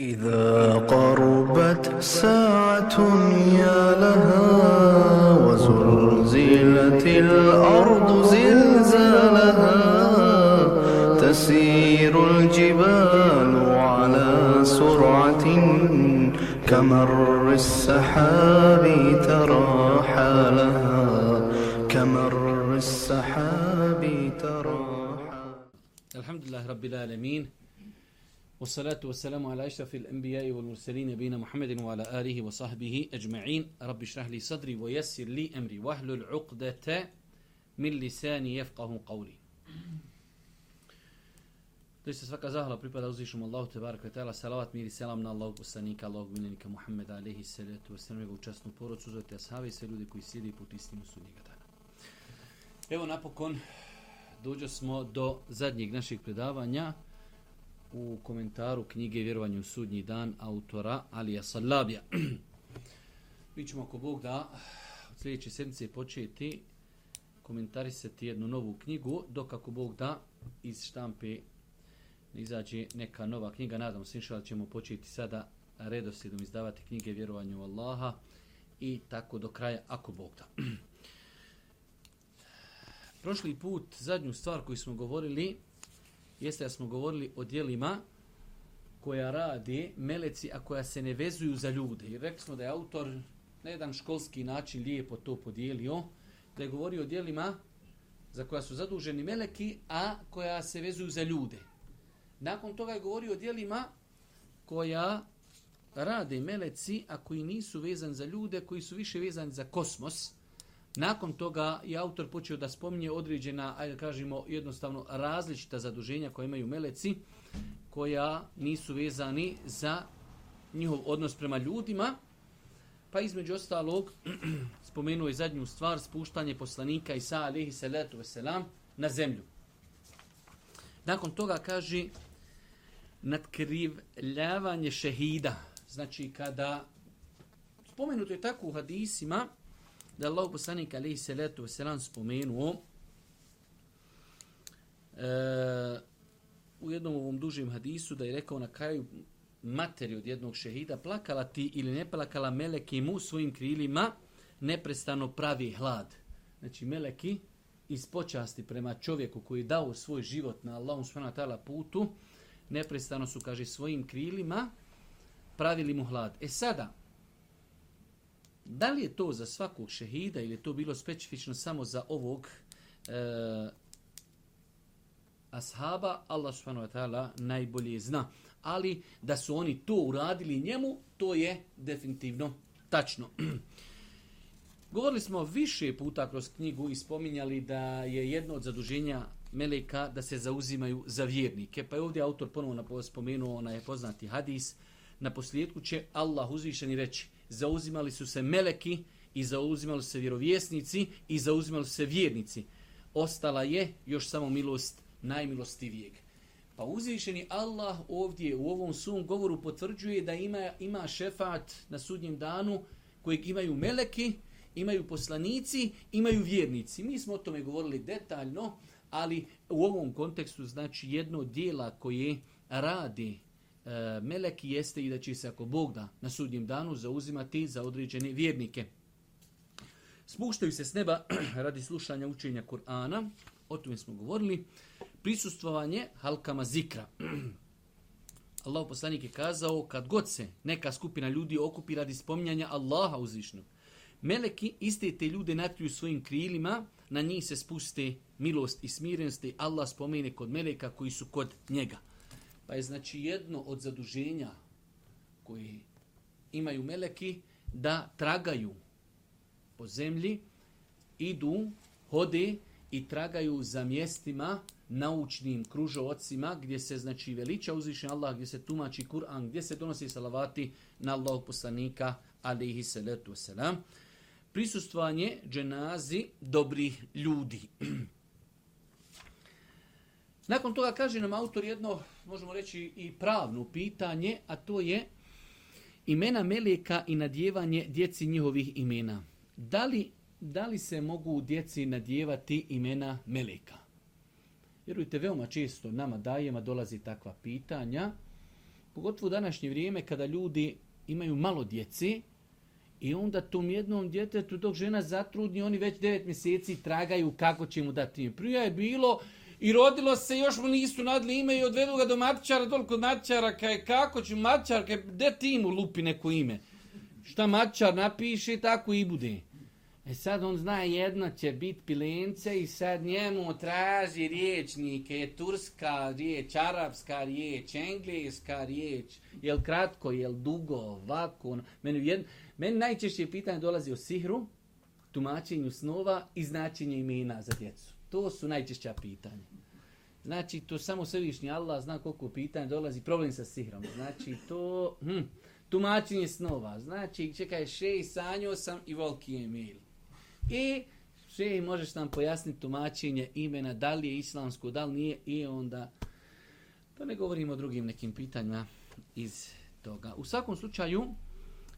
إذا قربت ساعة يا لها وزلزلت الأرض زلزالها تسير الجبال على سرعة كمر السحاب ترى حالها كمر السحاب ترى حالها الحمد لله رب العالمين والصلاة والسلام على أشرف الأنبياء والمرسلين نبينا محمد وعلى آله وصحبه أجمعين رب اشرح لي صدري ويسر لي أمري وأهل العقدة من لساني يفقه قولي Doista svaka zahvala pripada uzvišom Allahu te barakve tala, salavat, mir i selam na Allahog poslanika, Allahog milenika Muhammeda, alihi salatu, vas nam njegovu častnu porodcu, zove te asave i sve ljudi koji sjedi put istinu su njega dana. Evo napokon, dođo smo do zadnjeg našeg predavanja, u komentaru knjige Vjerovanje u sudnji dan autora Alija Sallabija. Mi ćemo ako Bog da od sljedeće sedmice početi komentarisati jednu novu knjigu, dok ako Bog da iz štampe izađe neka nova knjiga, nadam se inšal ćemo početi sada redosljedom izdavati knjige Vjerovanju Allaha i tako do kraja ako Bog da. Prošli put, zadnju stvar koju smo govorili, jeste da smo govorili o dijelima koja radi meleci, a koja se ne vezuju za ljude. I rekli smo da je autor na jedan školski način lijepo to podijelio, da je govorio o dijelima za koja su zaduženi meleki, a koja se vezuju za ljude. Nakon toga je govorio o dijelima koja rade meleci, a koji nisu vezani za ljude, koji su više vezani za kosmos, Nakon toga je autor počeo da spominje određena, ajde kažemo jednostavno različita zaduženja koje imaju meleci, koja nisu vezani za njihov odnos prema ljudima, pa između ostalog spomenuo je zadnju stvar, spuštanje poslanika Isa alihi salatu veselam na zemlju. Nakon toga kaže nadkrivljavanje šehida. Znači kada spomenuto je tako u hadisima, da je Allah poslanik alaihi salatu wasalam spomenuo e, u jednom ovom dužim hadisu da je rekao na kraju materi od jednog šehida, plakala ti ili ne plakala meleki mu svojim krilima neprestano pravi hlad. Znači meleki iz počasti prema čovjeku koji je dao svoj život na Allahum s.w.t. putu, neprestano su, kaže, svojim krilima pravili mu hlad. E sada, Da li je to za svakog šehida ili je to bilo specifično samo za ovog e, ashaba, Allah subhanahu wa ta'ala najbolje zna. Ali da su oni to uradili njemu, to je definitivno tačno. Govorili smo više puta kroz knjigu i spominjali da je jedno od zaduženja Meleka da se zauzimaju za vjernike. Pa je ovdje autor ponovno spomenuo onaj poznati hadis. Na posljedku će Allah uzvišeni reći zauzimali su se meleki i zauzimali su se vjerovjesnici i zauzimali su se vjernici. Ostala je još samo milost najmilostivijeg. Pa uzvišeni Allah ovdje u ovom sum govoru potvrđuje da ima, ima šefat na sudnjem danu kojeg imaju meleki, imaju poslanici, imaju vjernici. Mi smo o tome govorili detaljno, ali u ovom kontekstu znači jedno dijela koje radi E, meleki jeste i da će se ako Bog da na sudnjem danu zauzimati za određene vjernike. Spuštaju se s neba radi slušanja učenja Kur'ana, o tome smo govorili, prisustvovanje halkama zikra. Allah poslanik je kazao, kad god se neka skupina ljudi okupi radi spominjanja Allaha uzvišnog, meleki iste te ljude natriju svojim krilima, na njih se spuste milost i smirenosti, Allah spomene kod meleka koji su kod njega. Pa je znači jedno od zaduženja koji imaju meleki da tragaju po zemlji, idu, hode i tragaju za mjestima naučnim kružovacima gdje se znači veliča uzvišen Allah, gdje se tumači Kur'an, gdje se donosi salavati na Allahog poslanika alihi salatu wasalam. Prisustvanje dženazi dobrih ljudi. Nakon toga kaže nam autor jedno, možemo reći, i pravno pitanje, a to je imena Meleka i nadjevanje djeci njihovih imena. Da li, da li se mogu djeci nadjevati imena Meleka? Vjerujte, veoma često nama dajema dolazi takva pitanja, pogotovo u današnje vrijeme kada ljudi imaju malo djeci i onda tom jednom djetetu dok žena zatrudni, oni već devet mjeseci tragaju kako će mu dati ime. Prije je bilo i rodilo se, još mu nisu nadli ime i odvedu ga do matičara, toliko od matičara, kaj kako će matičar, kaj gde ti mu lupi neko ime? Šta matičar napiše, tako i bude. E sad on zna jedno će bit pilence i sad njemu traži riječnike, je turska riječ, arapska riječ, engleska riječ, je li kratko, je li dugo, ovako. Ono. Meni, jedno, meni najčešće pitanje dolazi o sihru, tumačenju snova i značenju imena za djecu. To su najčešća pitanja. Znači, to samo svevišnji Allah zna koliko pitanja dolazi. Problem sa sihrom. Znači, to... Hm, tumačenje snova. Znači, čekaj, šej, sanjo sam i volki je mil. I šej, možeš nam pojasniti tumačenje imena, da li je islamsko, da li nije, i onda... Da ne govorimo o drugim nekim pitanjima iz toga. U svakom slučaju,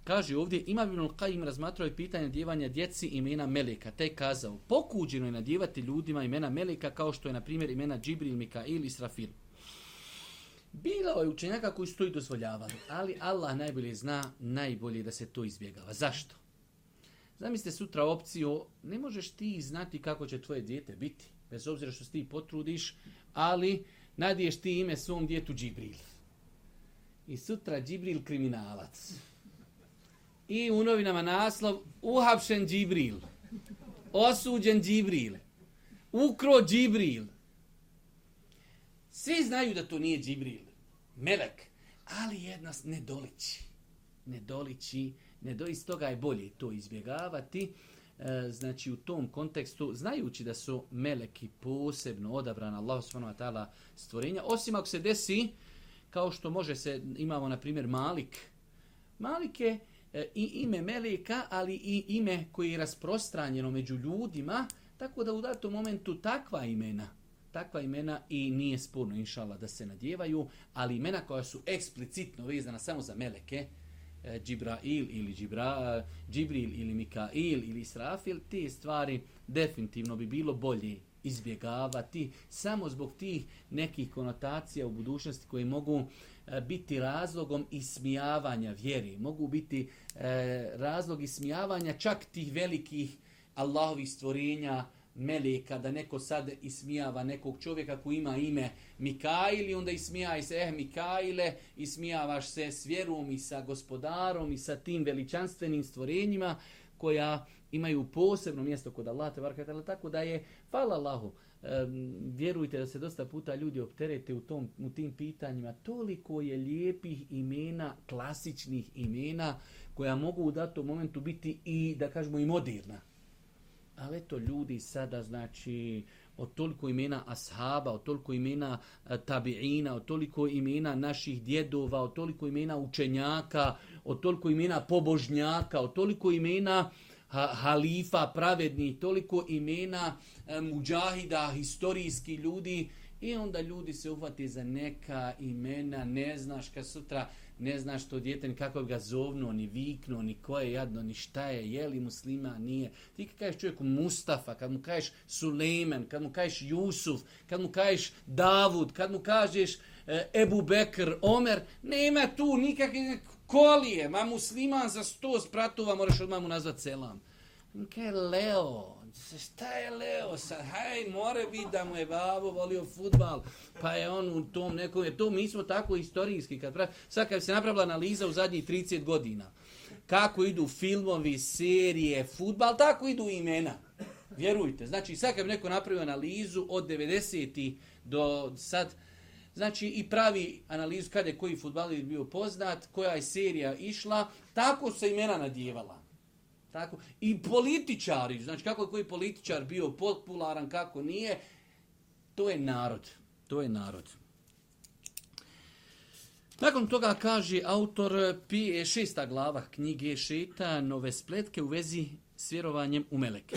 Kaže ovdje, ima bi ka im razmatrao pitanje djevanja djeci imena Meleka, te kazao, pokuđeno je nadjevati ljudima imena Meleka kao što je, na primjer, imena Džibril, Mikail i Srafil. Bilo je učenjaka koji su to i dozvoljavali, ali Allah najbolje zna najbolje da se to izbjegava. Zašto? Zamislite sutra opciju, ne možeš ti znati kako će tvoje dijete biti, bez obzira što ti potrudiš, ali nadiješ ti ime svom djetu Džibril. I sutra Džibril kriminalac i u novinama naslov uhapšen Džibril, osuđen Džibril, ukro Džibril. Svi znaju da to nije Džibril, melek, ali jedna ne doliči. Ne doliči, ne do iz toga je bolje to izbjegavati. E, znači u tom kontekstu, znajući da su meleki posebno odabrana Allah s.w.t. stvorenja, osim ako se desi, kao što može se, imamo na primjer Malik, Malik je, E, i ime Meleka, ali i ime koje je rasprostranjeno među ljudima, tako da u datom momentu takva imena, takva imena i nije spurno inšala da se nadjevaju, ali imena koja su eksplicitno vezana samo za Meleke, e, Džibrail ili Džibra, Džibril ili Mikail ili Israfil, te stvari definitivno bi bilo bolje izbjegavati samo zbog tih nekih konotacija u budućnosti koje mogu uh, E, biti razlogom ismijavanja vjeri, mogu biti e, razlog ismijavanja čak tih velikih Allahovih stvorenja, meleka, da neko sad ismijava nekog čovjeka koji ima ime Mikaili, onda ismijaj se, eh Mikaile, ismijavaš se s vjerom i sa gospodarom i sa tim veličanstvenim stvorenjima koja imaju posebno mjesto kod Allah, tebara, tako da je, hvala Allahu, vjerujte da se dosta puta ljudi opterete u, tom, u tim pitanjima. Toliko je lijepih imena, klasičnih imena, koja mogu u datom momentu biti i, da kažemo, i modirna. Ali eto, ljudi sada, znači, od toliko imena ashaba, od toliko imena e, tabiina, od toliko imena naših djedova, od toliko imena učenjaka, od toliko imena pobožnjaka, od toliko imena uh, halifa pravednih, toliko imena e, muđahida, historijski ljudi, i onda ljudi se uhvate za neka imena, ne znaš kad sutra, ne znaš to djete, ni kako ga zovno, ni vikno, ni ko je jadno, ni šta je, je li muslima, nije. Ti kad kažeš čovjeku Mustafa, kad mu kažeš Sulejman, kad mu kažeš Jusuf, kad mu kažeš Davud, kad mu kažeš e, Ebu Bekr, Omer, nema tu nikakve, Ko li je? Ma musliman za sto spratova moraš odmah mu nazvat selam. Ke Leo, šta je Leo sad? Hej, more bi da mu je babo volio futbal, pa je on u tom nekom, jer to mi smo tako istorijski. Kad pra... Sad kad se napravila analiza u zadnjih 30 godina, kako idu filmovi, serije, futbal, tako idu imena. Vjerujte, znači sad kad bi neko napravio analizu od 90. do sad, znači i pravi analizu kada je koji futbaler bio poznat, koja je serija išla, tako se imena nadjevala. Tako. I političari, znači kako je koji političar bio popularan, kako nije, to je narod. To je narod. Nakon toga kaže autor pije šesta glava knjige Šeta nove spletke u vezi s vjerovanjem u Meleke.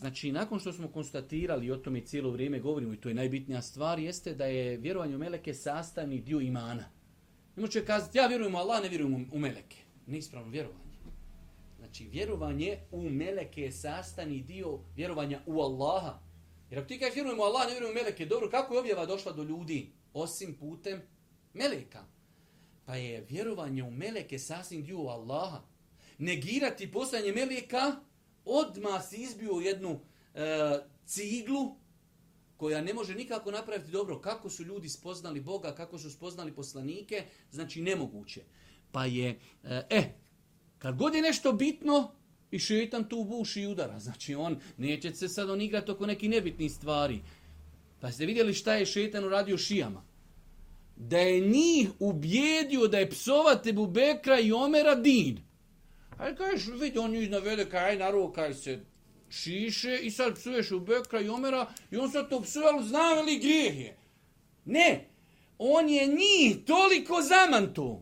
Znači, nakon što smo konstatirali, o tome cijelo vrijeme govorimo, i to je najbitnija stvar, jeste da je vjerovanje u Meleke sastavni dio imana. Ne može kazati, ja vjerujem u Allah, ne vjerujem u Meleke. Neispravno vjerovanje. Znači, vjerovanje u Meleke je sastavni dio vjerovanja u Allaha. Jer ako ti kažeš vjerujem u Allah, ne vjerujem u Meleke, dobro, kako je objava došla do ljudi osim putem Meleka? Pa je vjerovanje u Meleke sastavni dio u Allaha. Negirati postanje Meleka, odma si izbio jednu e, ciglu koja ne može nikako napraviti dobro. Kako su ljudi spoznali Boga, kako su spoznali poslanike, znači nemoguće. Pa je, e, eh, kad god je nešto bitno, i šetan tu buši i udara. Znači on neće se sad on igrati oko neki nebitni stvari. Pa ste vidjeli šta je šetan uradio šijama? Da je njih ubijedio da je psovate Bubekra i Omera din. Ali kažeš, vidi, on ju iznavede, kaj, aj, naravno, kaj se šiše i sad psuješ u Bekra i Omera i on sad to psuje, ali zna li grijeh je. Ne, on je njih toliko zamantu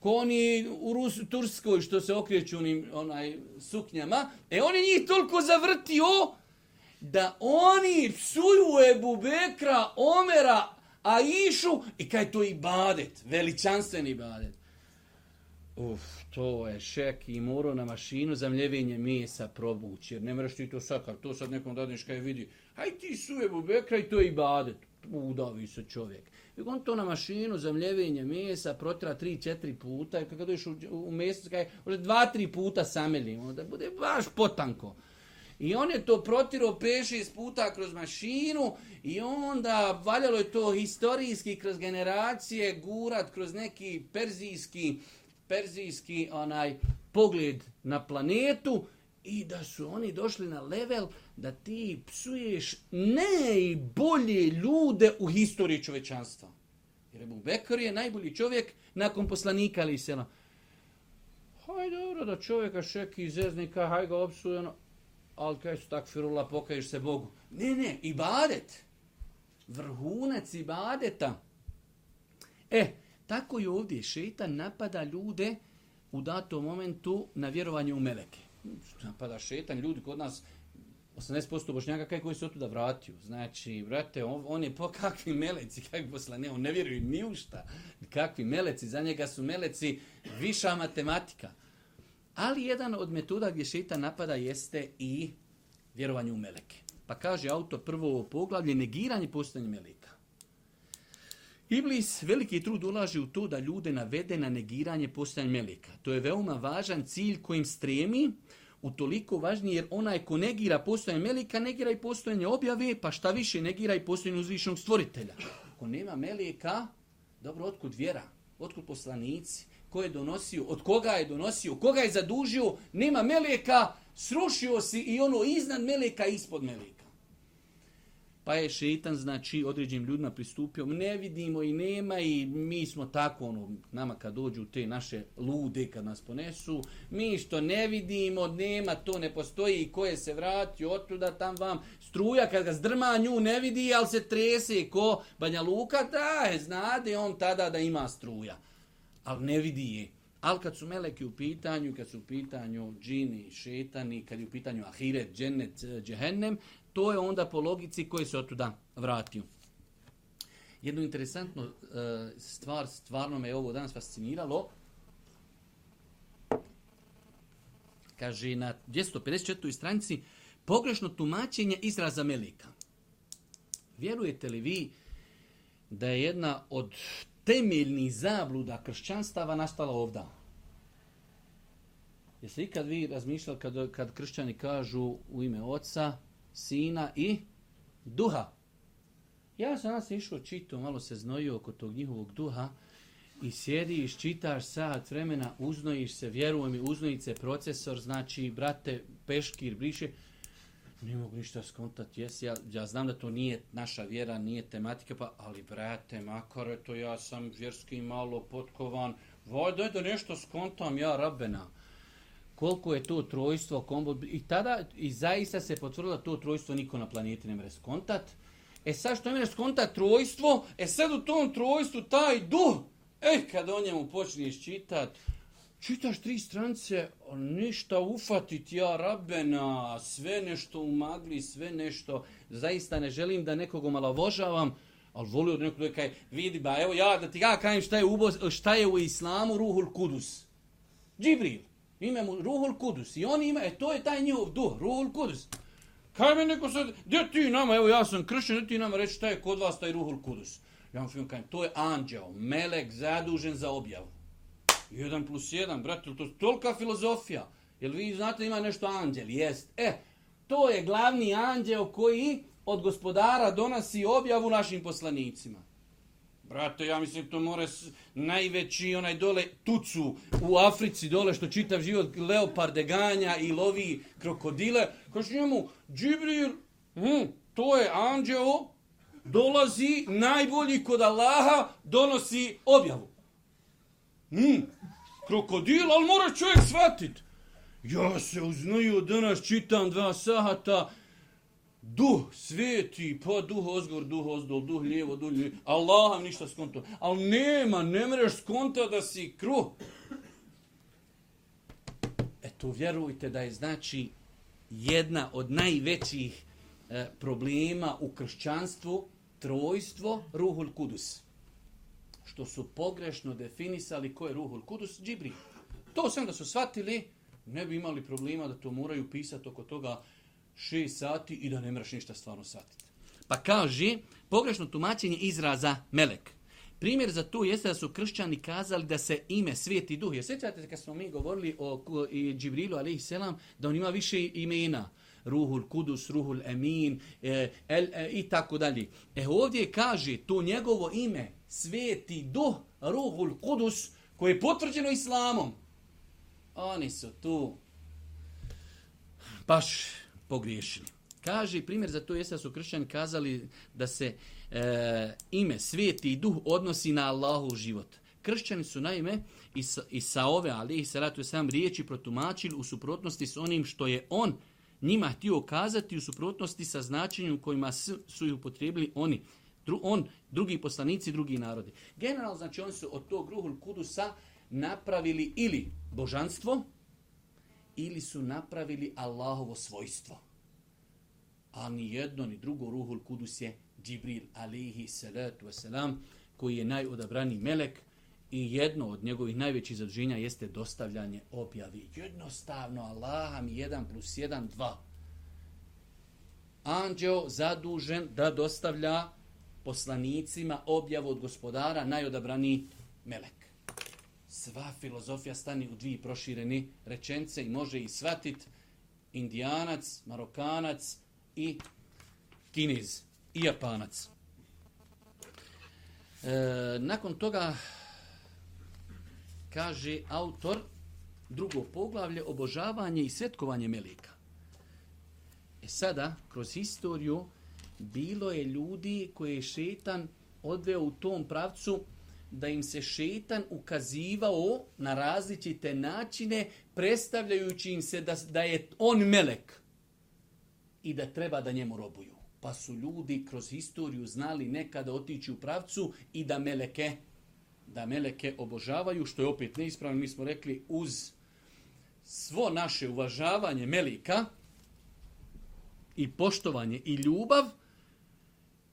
ko oni u Rus Turskoj što se okrijeću onim onaj, suknjama, e on je njih toliko zavrtio da oni psuju Ebu Bekra, Omera, a išu, i kaj to i badet, veličanstveni badet. Uff to je šek i moro na mašinu za mljevenje mesa probući. Jer ne mreš ti to sakar, to sad nekom dadneš kaj vidi. Haj ti suje bubekra i to je ibadet. Udavi se čovjek. I on to na mašinu za mljevenje mesa protira 3-4 puta. I kada dođeš u, u mjesec, kaj, može dva, tri puta samelimo. Da bude baš potanko. I on je to protirao 5-6 puta kroz mašinu i onda valjalo je to historijski kroz generacije gurat kroz neki perzijski uh, perzijski onaj pogled na planetu i da su oni došli na level da ti psuješ najbolje ljude u historiji čovečanstva. Jer Ebu Bekr je najbolji čovjek nakon poslanika ali se Haj dobro da čovjeka šeki iz zeznika, haj ga opsuje, ono, ali kaj su tak firula, pokaješ se Bogu. Ne, ne, i badet. Vrhunac i badeta. E, eh, Tako i ovdje šeitan napada ljude u datom momentu na vjerovanje u meleke. Napada šeitan, ljudi kod nas, 80% bošnjaka, kaj koji se otuda vratio? Znači, vrate, on, on je po kakvi meleci, kakvi poslane, on ne vjeruje ni u šta. Kakvi meleci, za njega su meleci viša matematika. Ali jedan od metoda gdje šeitan napada jeste i vjerovanje u meleke. Pa kaže auto prvo poglavlje, negiranje postanje meleka. Iblis veliki trud ulaži u to da ljude navede na negiranje postanje meleka. To je veoma važan cilj kojim stremi, u toliko važniji jer onaj ko negira postojanje melika, negira i postojanje objave, pa šta više negira i postojanje uzvišnog stvoritelja. Ako nema meleka, dobro, otkud vjera? Otkud poslanici? Ko je donosio? Od koga je donosio? Koga je zadužio? Nema meleka, srušio si i ono iznad meleka i ispod meleka. Pa je šeitan, znači, određenim ljudima pristupio, ne vidimo i nema i mi smo tako, ono, nama kad dođu te naše lude kad nas ponesu, mi što ne vidimo, nema, to ne postoji i ko je se vratio od tuda tam vam, struja kad ga zdrma nju ne vidi, ali se trese ko Banja Luka, da, je, znade on tada da ima struja, ali ne vidi je. Ali kad su meleki u pitanju, kad su u pitanju džini, šetani, kad je u pitanju ahiret, džennet, džehennem, To je onda po logici koje se otuda vratio. Jednu interesantnu uh, e, stvar, stvarno me je ovo danas fasciniralo. Kaže na 254. stranici pogrešno tumačenje izraza Melika. Vjerujete li vi da je jedna od temeljnih zabluda kršćanstava nastala ovda? Jeste li ikad vi razmišljali kad, kad kršćani kažu u ime oca, sina i duha. Ja sam nas išao čito, malo se znoju oko tog njihovog duha i sjediš, čitaš sad vremena, uznojiš se, vjerujem mi, uznojice, procesor, znači, brate, peškir, briše, ne mogu ništa skontati, jes, ja, ja znam da to nije naša vjera, nije tematika, pa, ali, brate, makar to ja sam vjerski malo potkovan, voj, daj da nešto skontam, ja, rabena, koliko je to trojstvo kombo i tada i zaista se potvrdilo to trojstvo niko na planeti ne mre skontat. E sad što imaš skonta trojstvo, e sad u tom trojstvu taj duh, e kad o njemu počneš čitat, čitaš tri strance, ništa ufatit ja rabena, sve nešto umagli, sve nešto, zaista ne želim da nekog omalovožavam, ali volio da nekog kaj, vidi ba, evo ja da ti ja kajem šta je, ubo, šta je u islamu ruhul kudus. Džibril ime mu Ruhul Kudus. I oni imaju, e, to je taj njihov duh, Ruhul Kudus. Kaj me neko sad, gdje ti nama, evo ja sam kršćan, gdje ti nama reći šta je kod vas taj Ruhul Kudus? Ja vam film kajem, to je anđeo, melek zadužen za objavu. Jedan plus jedan, brate, to je tolika filozofija. Jel vi znate ima nešto anđel, jest. E, to je glavni anđeo koji od gospodara donosi objavu našim poslanicima. Brate, ja mislim to mora s... najveći onaj dole tucu u Africi dole što čitav život leoparde ganja i lovi krokodile. Kaže njemu, Džibril, mm, to je anđeo, dolazi najbolji kod Allaha, donosi objavu. Mm, krokodil, ali mora čovjek shvatit. Ja se uznoju, danas čitam dva sahata, duh sveti, pa duh ozgor, duh ozdol, duh lijevo, duh lijevo, Allah vam ništa skonto. Ali nema, ne mreš skonto da si kruh. Eto, vjerujte da je znači jedna od najvećih e, problema u kršćanstvu trojstvo Ruhul Kudus. Što su pogrešno definisali ko je Ruhul Kudus, Džibri. To sam da su shvatili, ne bi imali problema da to moraju pisati oko toga 6 sati i da ne mraš ništa stvarno satiti. Pa kaže, pogrešno tumačenje izraza melek. Primjer za to jeste da su kršćani kazali da se ime Sveti Duh. Jer sjećate se kad smo mi govorili o Džibrilu alaihi selam da on ima više imena. Ruhul Kudus, Ruhul Emin e, el, e, i tako dalje. E ovdje kaže to njegovo ime Sveti Duh, Ruhul Kudus koje je potvrđeno islamom. Oni su tu baš pogriješili. Kaže, primjer za to jeste da su kršćani kazali da se e, ime, svijet i duh odnosi na Allahov život. Kršćani su naime i sa, i sa ove, ali i sa ratu je sam riječi protumačili u suprotnosti s onim što je on njima htio kazati u suprotnosti sa značenjem kojima su ih upotrijebili oni. Dru, on, drugi poslanici, drugi narodi. Generalno, znači, oni su od tog ruhul kudusa napravili ili božanstvo, ili su napravili Allahovo svojstvo a ni jedno ni drugo ruhul kudus je Džibril alihi salatu wasalam, koji je najodabrani melek i jedno od njegovih najvećih zadrženja jeste dostavljanje objavi. Jednostavno, Allah mi 1 plus 1, 2. Anđeo zadužen da dostavlja poslanicima objavu od gospodara najodabrani melek. Sva filozofija stani u dvije prošireni rečence i može i svatit indijanac, marokanac, i Kinez i Japanac. E, nakon toga kaže autor drugo poglavlje obožavanje i svetkovanje Melika. E sada, kroz historiju, bilo je ljudi koje je šetan odveo u tom pravcu da im se šetan ukazivao na različite načine predstavljajući im se da, da je on melek i da treba da njemu robuju. Pa su ljudi kroz historiju znali nekada otići u pravcu i da meleke da meleke obožavaju, što je opet neispravno, mi smo rekli, uz svo naše uvažavanje melika i poštovanje i ljubav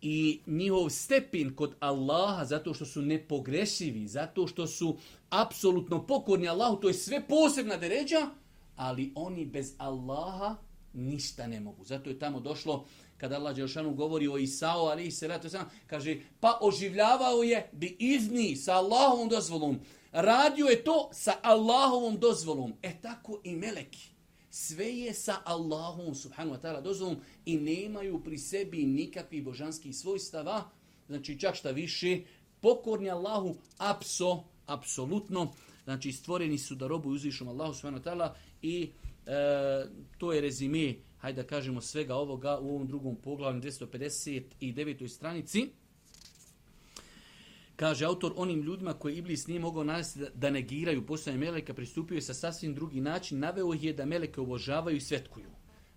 i njihov stepin kod Allaha zato što su nepogrešivi, zato što su apsolutno pokorni Allahu, to je sve posebna deređa, ali oni bez Allaha ništa ne mogu. Zato je tamo došlo kada Allah Đelšanu govori o Isao, ali i Selatu Isao, kaže, pa oživljavao je bi izni sa Allahovom dozvolom. Radio je to sa Allahovom dozvolom. E tako i meleki. Sve je sa Allahom, subhanu wa ta'ala, dozvolom i nemaju pri sebi nikakvih božanskih svojstava. Znači, čak šta više, pokorni Allahu, apso, apsolutno. Znači, stvoreni su da robuju uzvišom Allahu, subhanu wa ta'ala, i e, to je rezime, hajde da kažemo svega ovoga u ovom drugom poglavnju 259. stranici. Kaže autor onim ljudima koji Iblis nije mogao nalaziti da negiraju postavljanje Meleka, pristupio je sa sasvim drugi način, naveo je da Meleke obožavaju i svetkuju.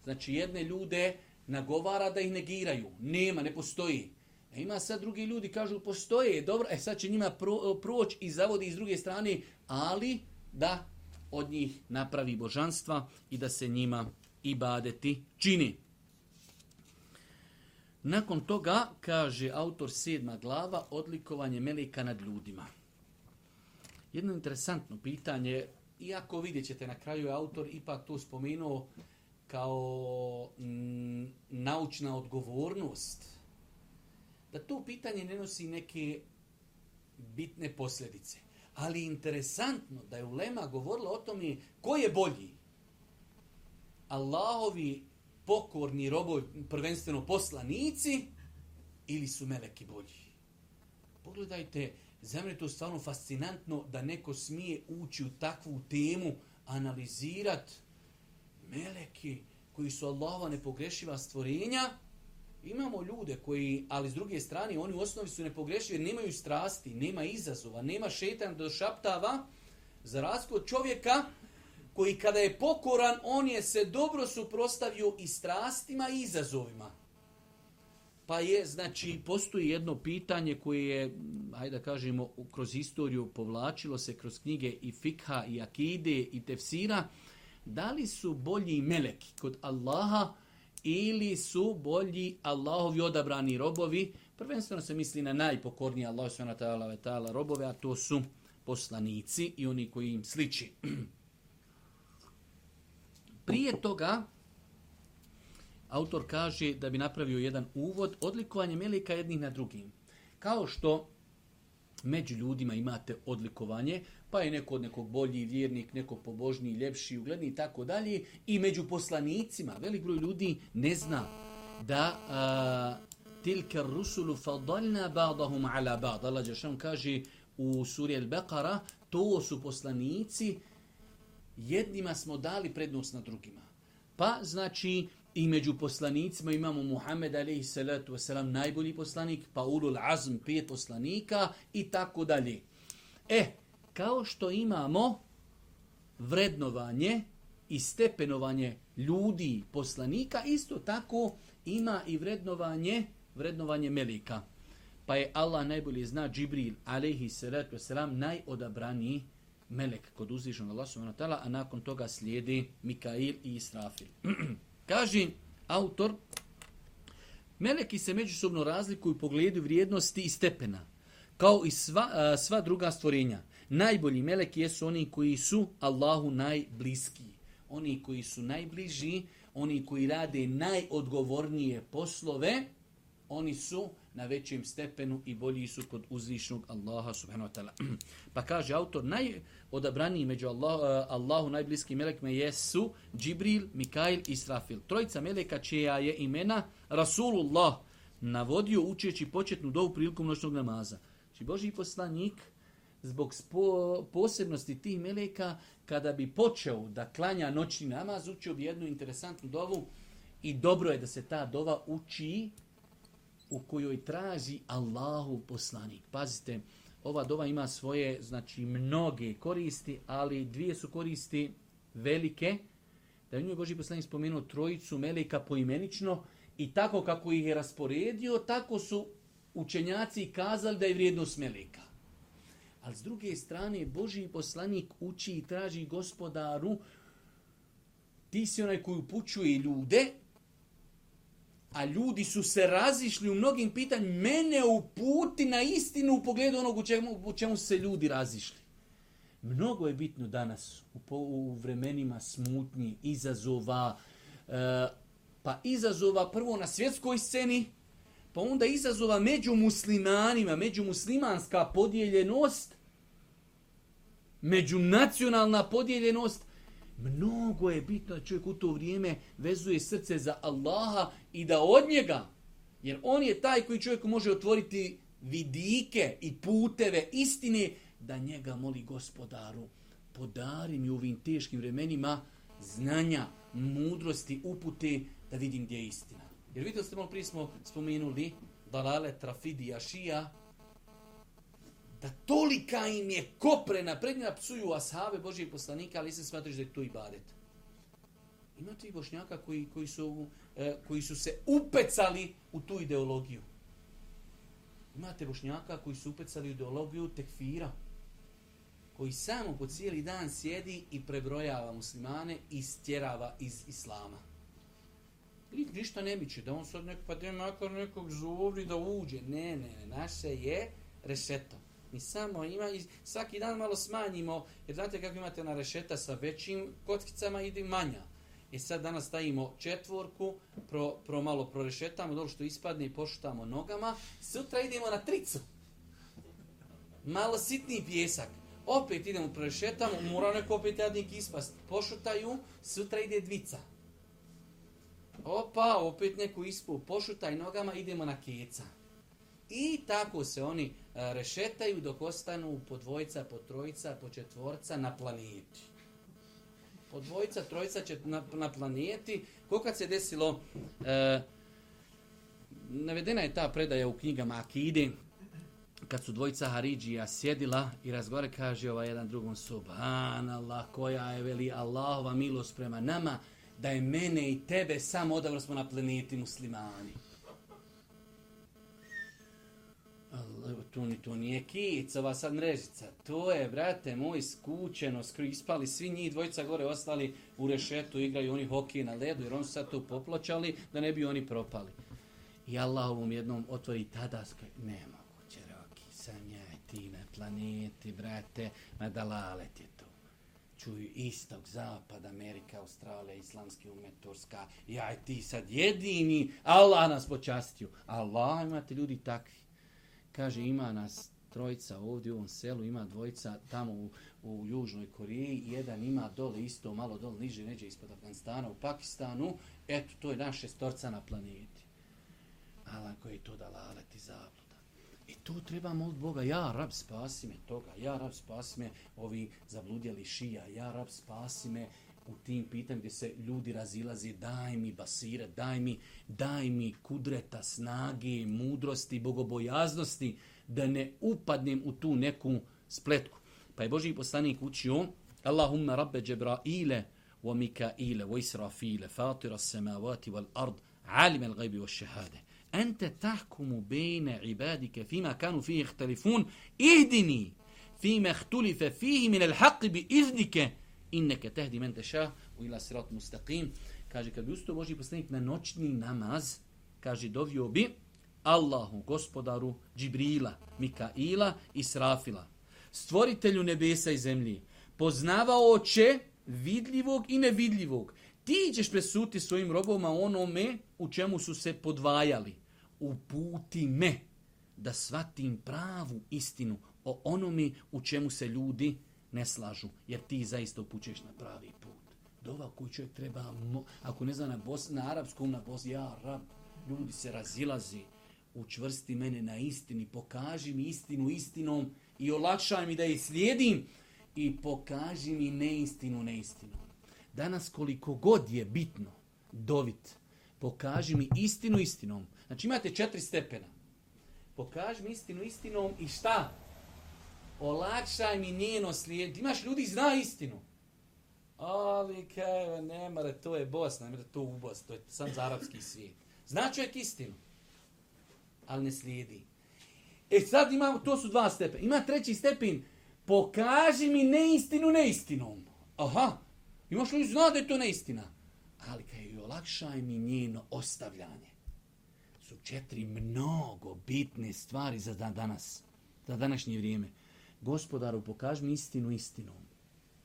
Znači jedne ljude nagovara da ih negiraju, nema, ne postoji. E ima sad drugi ljudi, kažu postoje, dobro, e sad će njima pro, proći i zavodi iz druge strane, ali da od njih napravi božanstva i da se njima ibadeti čini. Nakon toga, kaže autor sedma glava, odlikovanje meleka nad ljudima. Jedno interesantno pitanje, iako vidjet ćete na kraju, je autor ipak to spomenuo kao m, mm, naučna odgovornost, da to pitanje ne nosi neke bitne posljedice. Ali interesantno da je ulema govorila o tome ko je bolji. Allahovi pokorni robovi, prvenstveno poslanici, ili su meleki bolji. Pogledajte, za mene je to stvarno fascinantno da neko smije ući u takvu temu, analizirat meleki koji su Allahova nepogrešiva stvorenja, Imamo ljude koji, ali s druge strane, oni u osnovi su nepogrešivi jer nemaju strasti, nema izazova, nema šetan do šaptava za razliku od čovjeka koji kada je pokoran, on je se dobro suprostavio i strastima i izazovima. Pa je, znači, postoji jedno pitanje koje je, hajde da kažemo, kroz historiju povlačilo se kroz knjige i fikha i akide i tefsira. Da li su bolji meleki kod Allaha, ili su bolji Allahovi odabrani robovi, prvenstveno se misli na najpokornije Allah s.w.t. robove, a to su poslanici i oni koji im sliči. Prije toga, autor kaže da bi napravio jedan uvod odlikovanje melika jednih na drugim. Kao što među ljudima imate odlikovanje, pa je neko od nekog bolji vjernik, neko pobožniji, ljepši, ugledni i tako dalje. I među poslanicima, velik broj ljudi ne zna da a, tilke rusulu fadalna ba'dahum ala ba'd. Allah Đešan kaže u suri Al-Baqara, to su poslanici, jednima smo dali prednost na drugima. Pa, znači, i među poslanicima imamo Muhammed alaihi salatu wasalam, najbolji poslanik, pa ulul azm, pet poslanika i tako dalje. E, eh, kao što imamo vrednovanje i stepenovanje ljudi, poslanika, isto tako ima i vrednovanje, vrednovanje melika. Pa je Allah najbolje zna Džibril, alaihi salatu wasalam, najodabraniji melek kod uzvišnog Allah subhanahu wa ta'ala, a nakon toga slijedi Mikail i Israfil. Kaži autor, meleki se međusobno razlikuju u pogledu vrijednosti i stepena, kao i sva, a, sva druga stvorenja najbolji meleki jesu oni koji su Allahu najbliski. Oni koji su najbliži, oni koji rade najodgovornije poslove, oni su na većem stepenu i bolji su kod uzvišnog Allaha subhanahu wa ta'ala. Pa kaže autor, najodabraniji među Allah, eh, Allahu najbliski melekme jesu Džibril, Mikail i Srafil. Trojica meleka čija je imena Rasulullah navodio učeći početnu dovu prilikom noćnog namaza. Či znači, Boži poslanik, zbog spo, posebnosti tih meleka, kada bi počeo da klanja noćni namaz, učio bi jednu interesantnu dovu i dobro je da se ta dova uči u kojoj traži Allahu poslanik. Pazite, ova dova ima svoje, znači, mnoge koristi, ali dvije su koristi velike, da je u njoj Boži poslanik spomenuo trojicu meleka poimenično i tako kako ih je rasporedio, tako su učenjaci kazali da je vrijednost meleka. Ali s druge strane, Boži poslanik uči i traži gospodaru, ti si onaj koji upućuje ljude, a ljudi su se razišli u mnogim pitanjima, mene uputi na istinu u pogledu onog u čemu, u čemu se ljudi razišli. Mnogo je bitno danas, u, po, u vremenima smutnji, izazova, e, pa izazova prvo na svjetskoj sceni, pa onda izazova među muslimanima, među muslimanska podijeljenost, među nacionalna podijeljenost, mnogo je bitno da čovjek u to vrijeme vezuje srce za Allaha i da od njega, jer on je taj koji čovjeku može otvoriti vidike i puteve istine, da njega moli gospodaru, podari mi u ovim teškim vremenima znanja, mudrosti, upute, da vidim gdje je istina. Jer vidjeli ste malo prije smo spomenuli Dalale, Trafidi, Ašija, da tolika im je koprena prednja psuju ashave Božijeg poslanika, ali se smatriš da je to i badet. Ima tri bošnjaka koji, koji, su, e, koji su se upecali u tu ideologiju. Imate bošnjaka koji su upecali u ideologiju tekfira, koji samo po cijeli dan sjedi i prebrojava muslimane i stjerava iz islama. Nik ništa ne miče, da on sad neko, pa da makar nekog zovri da uđe. Ne, ne, ne, naše je rešeta. Mi samo ima, i svaki dan malo smanjimo, jer znate kako imate na rešeta sa većim kotkicama, ide manja. I e sad danas stavimo četvorku, pro, pro malo prorešetamo, dobro što ispadne i pošutamo nogama, sutra idemo na tricu. Malo sitni pjesak. Opet idemo prorešetamo, mora neko opet jadnik ispast. Pošutaju, sutra ide dvica opa, opet neku ispu, pošutaj nogama, idemo na keca. I tako se oni e, rešetaju dok ostanu po dvojica, po trojica, po četvorca na planeti. Po dvojica, trojica će na, na planeti. Kako se desilo, e, navedena je ta predaja u knjigama Akide, kad su dvojica Haridžija sjedila i razgovar kaže ovaj jedan drugom Subhanallah, koja je veli Allahova milost prema nama, da je mene i tebe samo odabrali smo na planeti muslimani. To, to nije kic, ova sad mrežica. To je, brate, moj skućeno, skru, ispali svi njih dvojica gore, ostali u rešetu, igraju oni hokej na ledu, jer oni su sad to poplaćali da ne bi oni propali. I Allah ovom jednom otvori tada, skru, nema moguće, Roki, sam ja ti na planeti, brate, ma da lalet je to čuju istog, zapad, Amerika, Australija, islamski umet, Turska, ja i ti sad jedini, Allah nas počastio. Allah, imate ljudi takvi. Kaže, ima nas trojica ovdje u ovom selu, ima dvojica tamo u, u Južnoj Koreji, jedan ima dole isto, malo dole niže, neđe ispod Afganistana, u Pakistanu, eto, to je naše storca na planeti. Alan, koji je to da lalati zapad? to treba molit Boga, ja rab spasi me toga, ja rab spasi me ovi zabludjeli šija, ja rab spasi me u tim pitanj gdje se ljudi razilazi, daj mi basire, daj mi, daj mi kudreta, snage, mudrosti, bogobojaznosti, da ne upadnem u tu neku spletku. Pa je Boži poslanik učio, Allahumma rabbe Džebraile, wa Mikaile, wa Israfile, fatira semavati wal ard, alime al gajbi wa šehade ente tahkumu bejne ibadike fima kanu fi ihtalifun ihdini fima htulife fihi min el haqi bi iznike inneke tehdi men teša u ila sirat mustaqim kaže kad bi ustao Boži poslanik na noćni namaz kaže dovio bi Allahu gospodaru Džibrila Mikaila i Srafila stvoritelju nebesa i zemlji poznavao će vidljivog i nevidljivog ti ćeš presuti svojim robovima onome u čemu su se podvajali uputi me da svatim pravu istinu o onome u čemu se ljudi ne slažu, jer ti zaista upućeš na pravi put. Dova koju čovjek treba, ako ne zna na, bos, na arapskom, na bos, ja, rab, ljudi se razilazi, učvrsti mene na istini, pokaži mi istinu istinom i olakšaj mi da je slijedim i pokaži mi neistinu neistinom. Danas koliko god je bitno dovit, pokaži mi istinu istinom, Znači imate četiri stepena. Pokaž mi istinu istinom i šta? Olakšaj mi njeno slijed. Imaš ljudi zna istinu. Ali kaj, ne mare, to je Bosna, ne mare, to u Bosni, to je sam zarabski svijet. Zna čovjek istinu, ali ne slijedi. E sad imamo, to su dva stepena. Ima treći stepen, pokaži mi neistinu neistinom. Aha, imaš li zna da je to neistina? Ali kaj, olakšaj mi njeno ostavljanje su četiri mnogo bitne stvari za danas, za današnje vrijeme. Gospodaru, pokaž mi istinu istinom.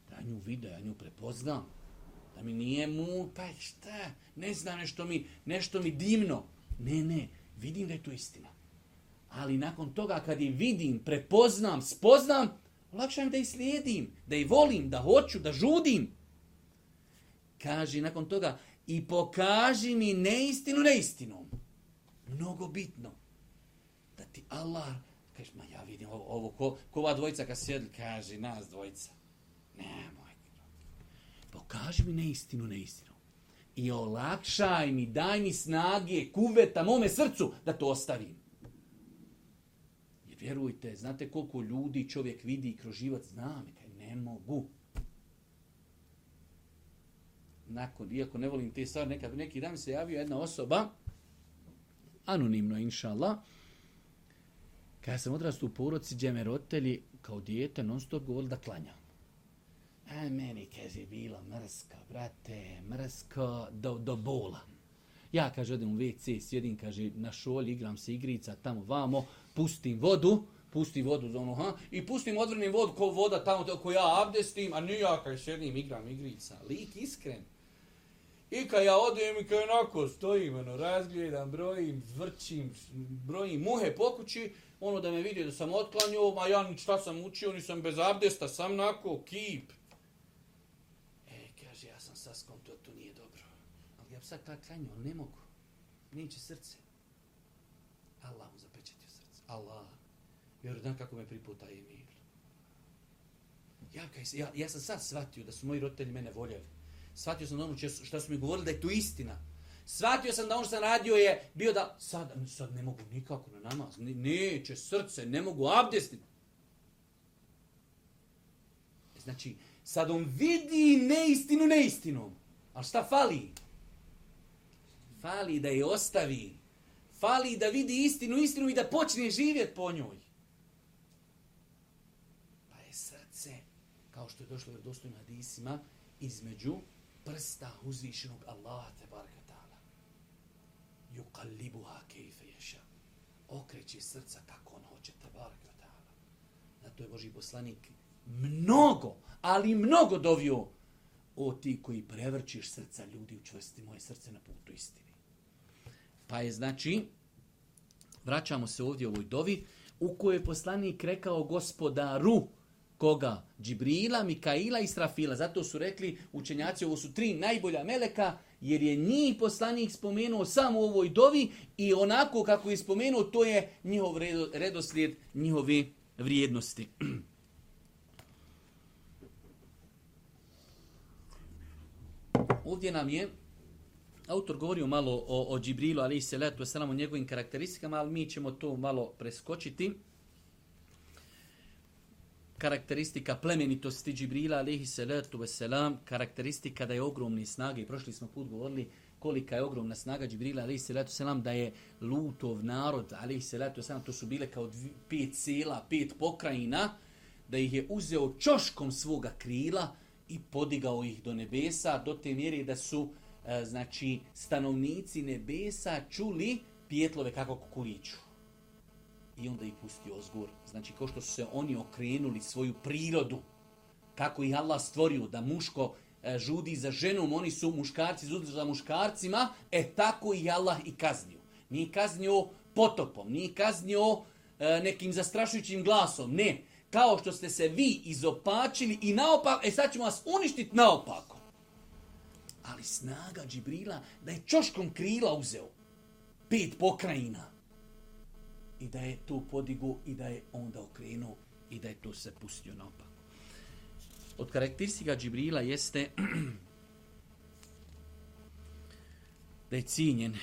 Da nju vide, ja nju prepoznam. Da mi nije mu, pa šta, ne znam nešto mi, nešto mi dimno. Ne, ne, vidim da je to istina. Ali nakon toga kad je vidim, prepoznam, spoznam, lakše mi da i slijedim, da i volim, da hoću, da žudim. Kaži nakon toga, i pokaži mi neistinu neistinom mnogo bitno da ti Allah kažeš, ma ja vidim ovo, ovo ko, ko ova dvojica kad sjedli, kaže nas dvojica. Nemoj. Pokaži mi neistinu, neistinu. I olakšaj mi, daj mi snage, kuveta mome srcu da to ostavim. Jer vjerujte, znate koliko ljudi čovjek vidi i kroz život zna me, kaj ne mogu. Nakon, iako ne volim te stvari, neka, neki dan se javio jedna osoba, anonimno, inša Allah. Kada sam odrastao u poroci, gdje me roditelji kao dijete non stop govorili da klanjam. A meni, kaže, bilo mrsko, brate, mrsko do, do bola. Ja, kaže, odem u WC, sjedim, kaže, na šolji, igram se igrica, tamo vamo, pustim vodu, pusti vodu za ono, ha, i pustim odvrnim vodu, ko voda tamo, ko ja abdestim, a nije ja, kaže, sjedim, igram igrica. Lik iskren, I kad ja odem i kad onako stojim, ono, razgledam, brojim, zvrćim, brojim muhe po kući, ono da me vidi da sam otklanio, ma ja ni šta sam učio, nisam bez abdesta, sam nako, kip. E, kaže, ja sam saskom, to, to nije dobro. Ali ja bi sad tako klanio, ne mogu. Neće srce. Allah mu zapečetio srce. Allah. Jer dan kako me priputa je mir. Ja, kaj, ja, ja sam sad shvatio da su moji roditelji mene voljeli shvatio sam da ono što su mi govorili da je to istina. Shvatio sam da ono što sam radio je bio da sad, sad ne mogu nikako na namaz, ne, neće srce, ne mogu abdestim. Znači, sad on vidi neistinu neistinom. Ali šta fali? Fali da je ostavi. Fali da vidi istinu istinu i da počne živjeti po njoj. Pa je srce, kao što je došlo u dostojnim hadisima, između prsta uzvišenog Allaha te baraka ta'ala. Juqallibuha kejfe ješa. Okreće srca kako on hoće te baraka ta'ala. Zato je Boži poslanik mnogo, ali mnogo dovio o ti koji prevrčiš srca ljudi, učvrsti moje srce na putu istini. Pa je znači, vraćamo se ovdje ovoj dovi, u kojoj je poslanik rekao gospodaru, Koga? Džibrila, Mikaila i Srafila. Zato su rekli učenjaci, ovo su tri najbolja meleka, jer je njih poslanik spomenuo samo u ovoj dovi i onako kako je spomenuo, to je njihov redoslijed njihove vrijednosti. Ovdje nam je Autor govorio malo o, o Džibrilu, ali i Seletu, o njegovim karakteristikama, ali mi ćemo to malo preskočiti karakteristika plemenitosti Džibrila alihi salatu wasalam, karakteristika da je ogromni snage, i prošli smo put govorili kolika je ogromna snaga Džibrila alihi salatu wasalam, da je lutov narod alihi salatu wasalam, to su bile kao dvi, pet sela, pet pokrajina, da ih je uzeo čoškom svoga krila i podigao ih do nebesa, do te mjere da su e, znači stanovnici nebesa čuli pjetlove kako kukuriću i onda ih pustio ozgur. Znači, kao što su se oni okrenuli svoju prirodu, kako ih Allah stvorio, da muško e, žudi za ženom, oni su muškarci žudi za muškarcima, e tako i Allah i kaznio. Nije kaznio potopom, nije kaznio e, nekim zastrašujućim glasom, ne. Kao što ste se vi izopačili i naopako, e sad ćemo vas uništiti naopako. Ali snaga Džibrila da je čoškom krila uzeo pet pokrajina – i da je to podigo i da je onda okrenuo i da je to se pustio naopako. Od karakteristika Džibrila jeste da je cijenjen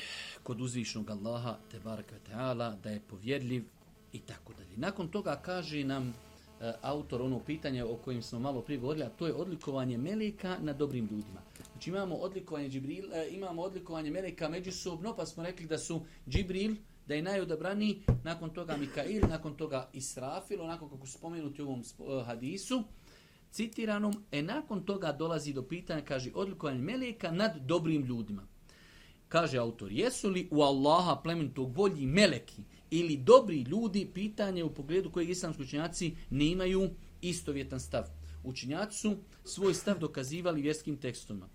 kod uzvišnog Allaha, te baraka ta'ala, da je povjerljiv i tako dalje. Nakon toga kaže nam e, autor ono pitanje o kojim smo malo prije govorili, a to je odlikovanje Meleka na dobrim ljudima. Znači imamo odlikovanje, Džibril, e, eh, imamo odlikovanje Meleka međusobno, pa smo rekli da su Džibril, da je najodabraniji, nakon toga Mikail, nakon toga Israfil, onako kako su spomenuti u ovom eh, hadisu, citiranom, e nakon toga dolazi do pitanja, kaže, odlikovanje meleka nad dobrim ljudima. Kaže autor, jesu li u Allaha plemenitog volji meleki ili dobri ljudi, pitanje u pogledu kojeg islamski učenjaci ne imaju istovjetan stav. Učinjaci su svoj stav dokazivali vjerskim tekstovima.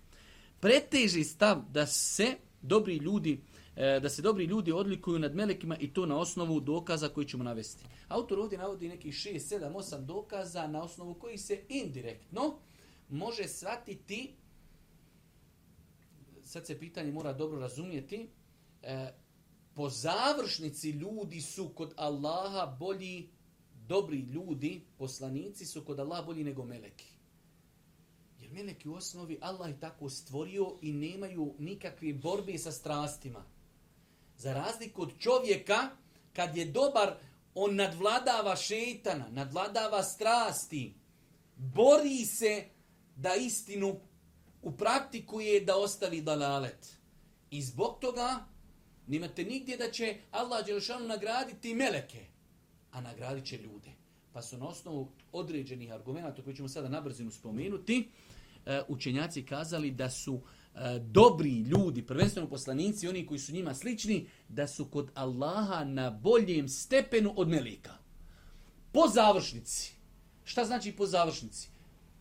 Preteži stav da se dobri ljudi, E, da se dobri ljudi odlikuju nad melekima i to na osnovu dokaza koji ćemo navesti. Autor ovdje navodi neki 6, 7, 8 dokaza na osnovu koji se indirektno može shvatiti, sad se pitanje mora dobro razumijeti, e, po završnici ljudi su kod Allaha bolji, dobri ljudi, poslanici su kod Allaha bolji nego meleki. Jer meleki u osnovi Allah je tako stvorio i nemaju nikakve borbe sa strastima. Za razliku od čovjeka, kad je dobar, on nadvladava šeitana, nadvladava strasti, bori se da istinu upraktikuje da ostavi dalalet. I zbog toga nimate nigdje da će Allah Đelšanu nagraditi meleke, a nagradit će ljude. Pa su na osnovu određenih argumenta, to koje ćemo sada nabrzinu spomenuti, e, učenjaci kazali da su uh, E, dobri ljudi, prvenstveno poslanici, oni koji su njima slični, da su kod Allaha na boljem stepenu od melika. Po završnici. Šta znači po završnici?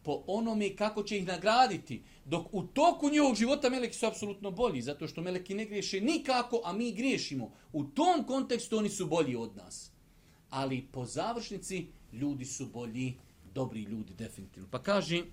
Po onome kako će ih nagraditi. Dok u toku njihovog života meleki su apsolutno bolji, zato što meleki ne griješe nikako, a mi griješimo. U tom kontekstu oni su bolji od nas. Ali po završnici ljudi su bolji, dobri ljudi definitivno. Pa kaži,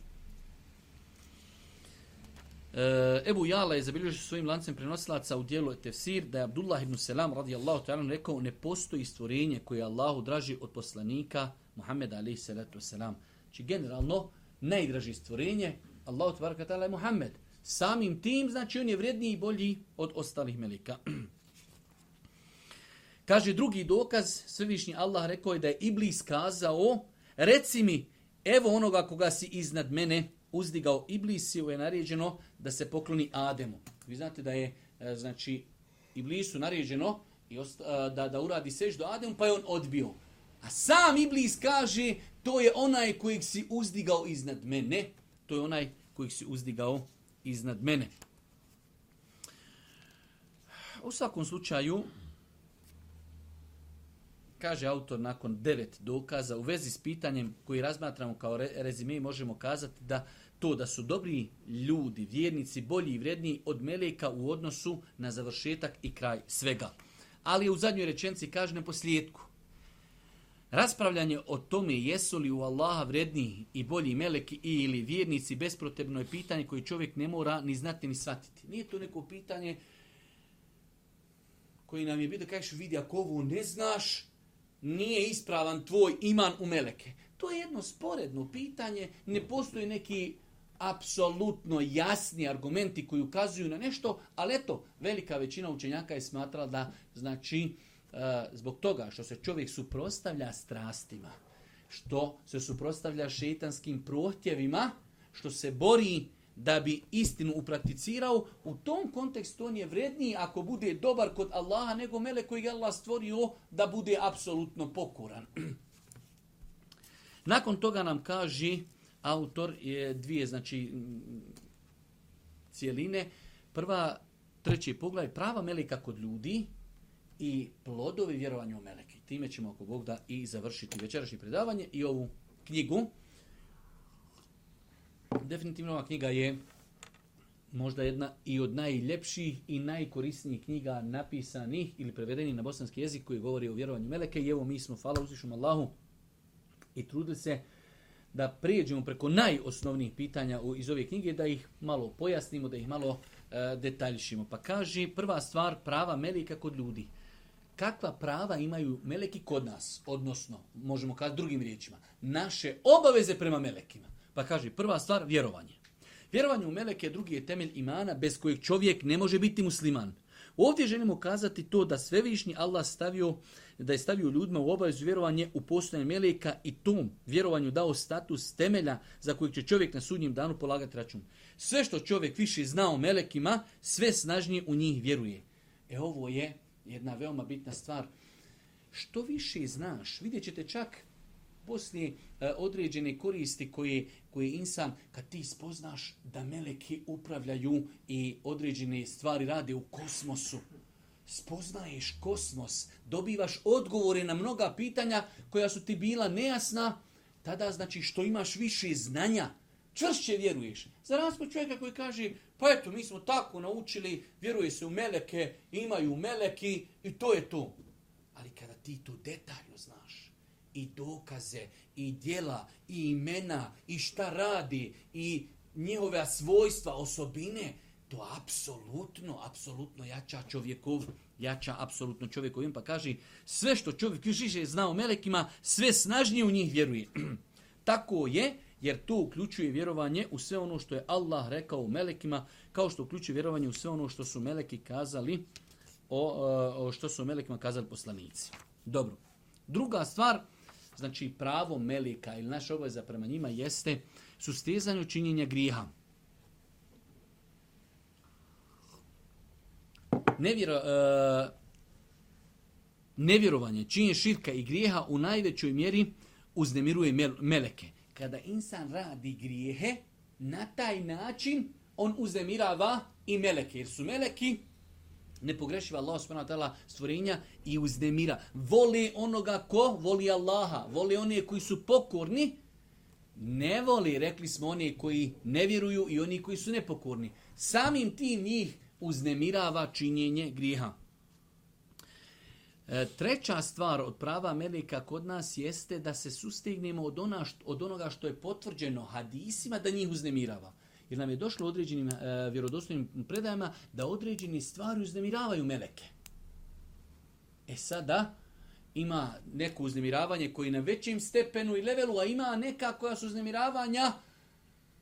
Eh, Ebu Jala je zabilježio svojim lancem prenosilaca u dijelu Tefsir da je Abdullah ibn Selam radijallahu ta'ala rekao ne postoji stvorenje koje je Allahu draži od poslanika Muhammeda alaihi salatu wasalam. Či znači, generalno najdraži stvorenje Allahu ta'ala je Muhammed. Samim tim znači on je vredniji i bolji od ostalih melika. Kaže drugi dokaz, svevišnji Allah rekao je da je Iblis kazao reci mi evo onoga koga si iznad mene uzdigao Iblisiju je naređeno da se pokloni Ademu. Vi znate da je e, znači Iblisu naređeno i e, da, da uradi sež do Ademu, pa je on odbio. A sam Iblis kaže, to je onaj kojeg si uzdigao iznad mene. To je onaj kojeg si uzdigao iznad mene. U svakom slučaju, kaže autor nakon devet dokaza, u vezi s pitanjem koji razmatramo kao rezime, možemo kazati da uh, to da su dobri ljudi, vjernici, bolji i vredniji od meleka u odnosu na završetak i kraj svega. Ali u zadnjoj rečenci kaže neposlijedku. Raspravljanje o tome jesu li u Allaha vredniji i bolji meleki ili vjernici besprotebno je pitanje koje čovjek ne mora ni znati ni shvatiti. Nije to neko pitanje koji nam je bilo kažeš vidi ako ovo ne znaš, nije ispravan tvoj iman u meleke. To je jedno sporedno pitanje, ne postoji neki apsolutno jasni argumenti koji ukazuju na nešto, ali eto, velika većina učenjaka je smatrala da, znači, e, zbog toga što se čovjek suprostavlja strastima, što se suprostavlja šetanskim prohtjevima, što se bori da bi istinu uprakticirao, u tom kontekstu on je vredniji ako bude dobar kod Allaha nego mele koji je Allah stvorio da bude apsolutno pokoran. Nakon toga nam kaže autor je dvije znači cijeline. Prva, treći poglavlje prava meleka kod ljudi i plodovi vjerovanja u meleke. Time ćemo oko Bog da i završiti večerašnje predavanje i ovu knjigu. Definitivno ova knjiga je možda jedna i od najljepših i najkorisnijih knjiga napisanih ili prevedenih na bosanski jezik koji govori o vjerovanju Meleke. I evo mi smo, hvala uzvišom Allahu, i trudili se uh, da pređemo preko najosnovnijih pitanja iz ove knjige, da ih malo pojasnimo, da ih malo e, detaljišimo. Pa kaže, prva stvar, prava melika kod ljudi. Kakva prava imaju meleki kod nas? Odnosno, možemo kazati drugim riječima, naše obaveze prema melekima. Pa kaže, prva stvar, vjerovanje. Vjerovanje u meleke drugi je temelj imana bez kojeg čovjek ne može biti musliman. Ovdje želimo kazati to da svevišnji Allah stavio, da je stavio ljudima u obavezu vjerovanje u postojanje meleka i tom vjerovanju dao status temelja za kojeg će čovjek na sudnjem danu polagati račun. Sve što čovjek više zna o melekima, sve snažnije u njih vjeruje. E ovo je jedna veoma bitna stvar. Što više znaš, vidjet ćete čak poslije e, određene koristi koje, koje insan, kad ti spoznaš da meleki upravljaju i određene stvari rade u kosmosu, spoznaješ kosmos, dobivaš odgovore na mnoga pitanja koja su ti bila nejasna, tada znači što imaš više znanja, čvršće vjeruješ. Za razpoj čovjeka koji kaže, pa eto, mi smo tako naučili, vjeruje se u meleke, imaju meleki i to je to. Ali kada ti to detalj, i dokaze, i dijela, i imena, i šta radi, i njihove svojstva, osobine, to apsolutno, apsolutno jača čovjekov, jača apsolutno čovjekovim, pa kaže sve što čovjek žiže zna o melekima, sve snažnije u njih vjeruje. Tako je, jer to uključuje vjerovanje u sve ono što je Allah rekao u melekima, kao što uključuje vjerovanje u sve ono što su meleki kazali, o, o što su melekima kazali poslanici. Dobro, druga stvar, znači pravo melika ili naša obaveza prema njima jeste sustezanje činjenja griha. Nevjero, e, nevjerovanje, činjenje širka i grijeha u najvećoj mjeri uznemiruje meleke. Kada insan radi grijehe, na taj način on uznemirava i meleke, jer su meleki ne pogrešiva Allah subhanahu wa ta'ala stvorenja i uznemira. Voli onoga ko voli Allaha, voli one koji su pokorni, ne voli, rekli smo, one koji ne vjeruju i oni koji su nepokorni. Samim tim njih uznemirava činjenje griha. E, treća stvar od prava Melika kod nas jeste da se sustignemo od, ona, od onoga što je potvrđeno hadisima da njih uznemirava jer nam je došlo određenim e, vjerodostojnim predajama da određeni stvari uznemiravaju meleke. E sada ima neko uznemiravanje koji na većem stepenu i levelu, a ima neka koja su uznemiravanja,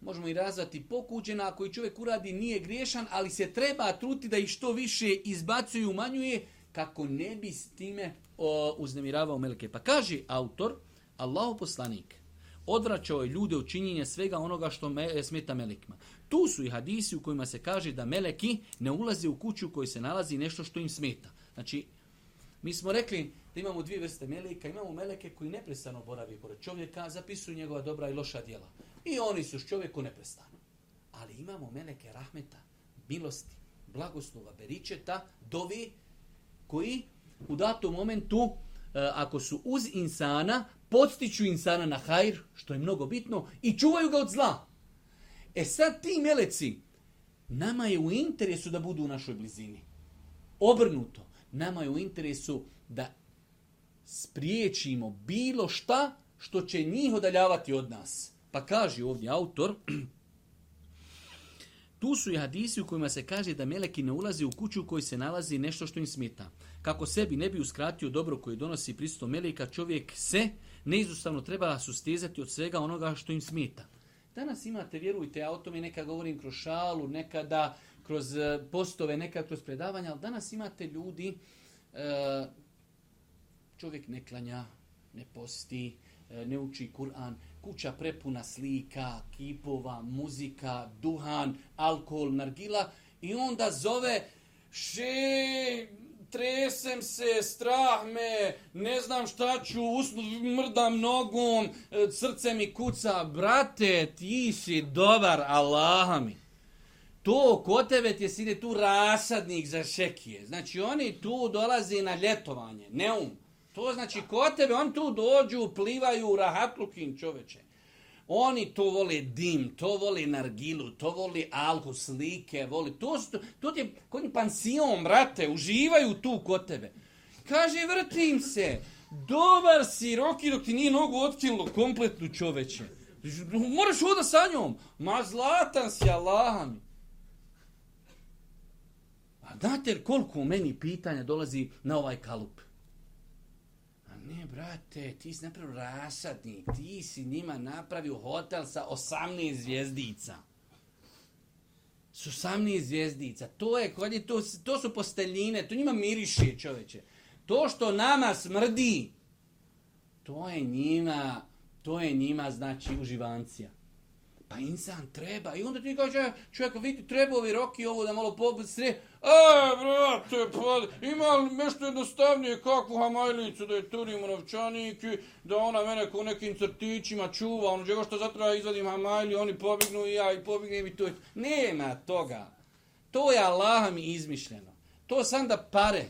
možemo i razvati pokuđena, koji čovjek uradi nije griješan, ali se treba truti da ih što više izbacuje i umanjuje kako ne bi s time o, uznemiravao meleke. Pa kaže autor, Allahu poslanik, odvraćao je ljude u činjenje svega onoga što me, e, smeta melekima. Tu su i hadisi u kojima se kaže da meleki ne ulaze u kuću u kojoj se nalazi nešto što im smeta. Znači, mi smo rekli da imamo dvije vrste meleka. Imamo meleke koji neprestano boravi pored čovjeka, zapisuju njegova dobra i loša djela. I oni su s čovjeku neprestano. Ali imamo meleke rahmeta, milosti, blagoslova, beričeta, dovi, koji u datom momentu, e, ako su uz insana, podstiću insana na hajr, što je mnogo bitno, i čuvaju ga od zla. E sad ti meleci, nama je u interesu da budu u našoj blizini. Obrnuto, nama je u interesu da spriječimo bilo šta što će njih odaljavati od nas. Pa kaže ovdje autor, tu su i hadisi u kojima se kaže da meleki ne ulazi u kuću u kojoj se nalazi nešto što im smeta. Kako sebi ne bi uskratio dobro koje donosi pristo meleka, čovjek se neizustavno treba sustezati od svega onoga što im smeta. Danas imate, vjerujte, ja o tome nekad govorim kroz šalu, nekada kroz e, postove, nekad kroz predavanja, ali danas imate ljudi, e, čovjek ne klanja, ne posti, e, ne uči Kur'an, kuća prepuna slika, kipova, muzika, duhan, alkohol, nargila i onda zove še, tresem se, strah me, ne znam šta ću, usnu, mrdam nogom, e, srce mi kuca. Brate, ti si dobar, Allaha mi. To kod tebe ti je sine tu rasadnik za šekije. Znači oni tu dolaze na ljetovanje, ne um. To znači kod tebe, on tu dođu, plivaju u rahatlukim čoveče. Oni to vole dim, to vole nargilu, to vole alku, slike, vole. To, su, to, to ti je kod pansijom, brate, uživaju tu kod tebe. Kaže, vrtim se, dobar si, roki dok ti nije nogu otkinulo kompletnu čoveče. Moraš oda sa njom. Ma zlatan si, Allaha mi. A znate koliko u meni pitanja dolazi na ovaj kalup? brate, ti si napravio rasadnik, ti si njima napravio hotel sa 18 zvijezdica. S 18 zvijezdica, to je, kod je to, to su posteljine, to njima miriše čoveče. To što nama smrdi, to je njima, to je njima znači uživancija. Pa insan treba. I onda ti kaže, čovjek, vidi, treba ovi roki ovo da malo pobud sredi. E, brate, pa, ima li nešto jednostavnije kakvu hamajlicu da je turim u novčaniki, da ona mene ko nekim crtićima čuva, ono čega što zatraja izvadim hamajli, oni pobignu i ja i pobignem i to je... Nema toga. To je Allahom izmišljeno. To sam da pare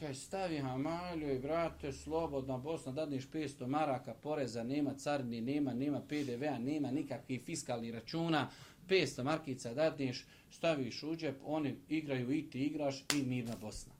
kaj stavi Hamalju i vrate slobodna Bosna, dadniš 500 maraka poreza, nema carni, nema, nema PDV-a, nema nikakvih fiskalnih računa, 500 markica dadniš, staviš u džep, oni igraju i ti igraš i mirna Bosna.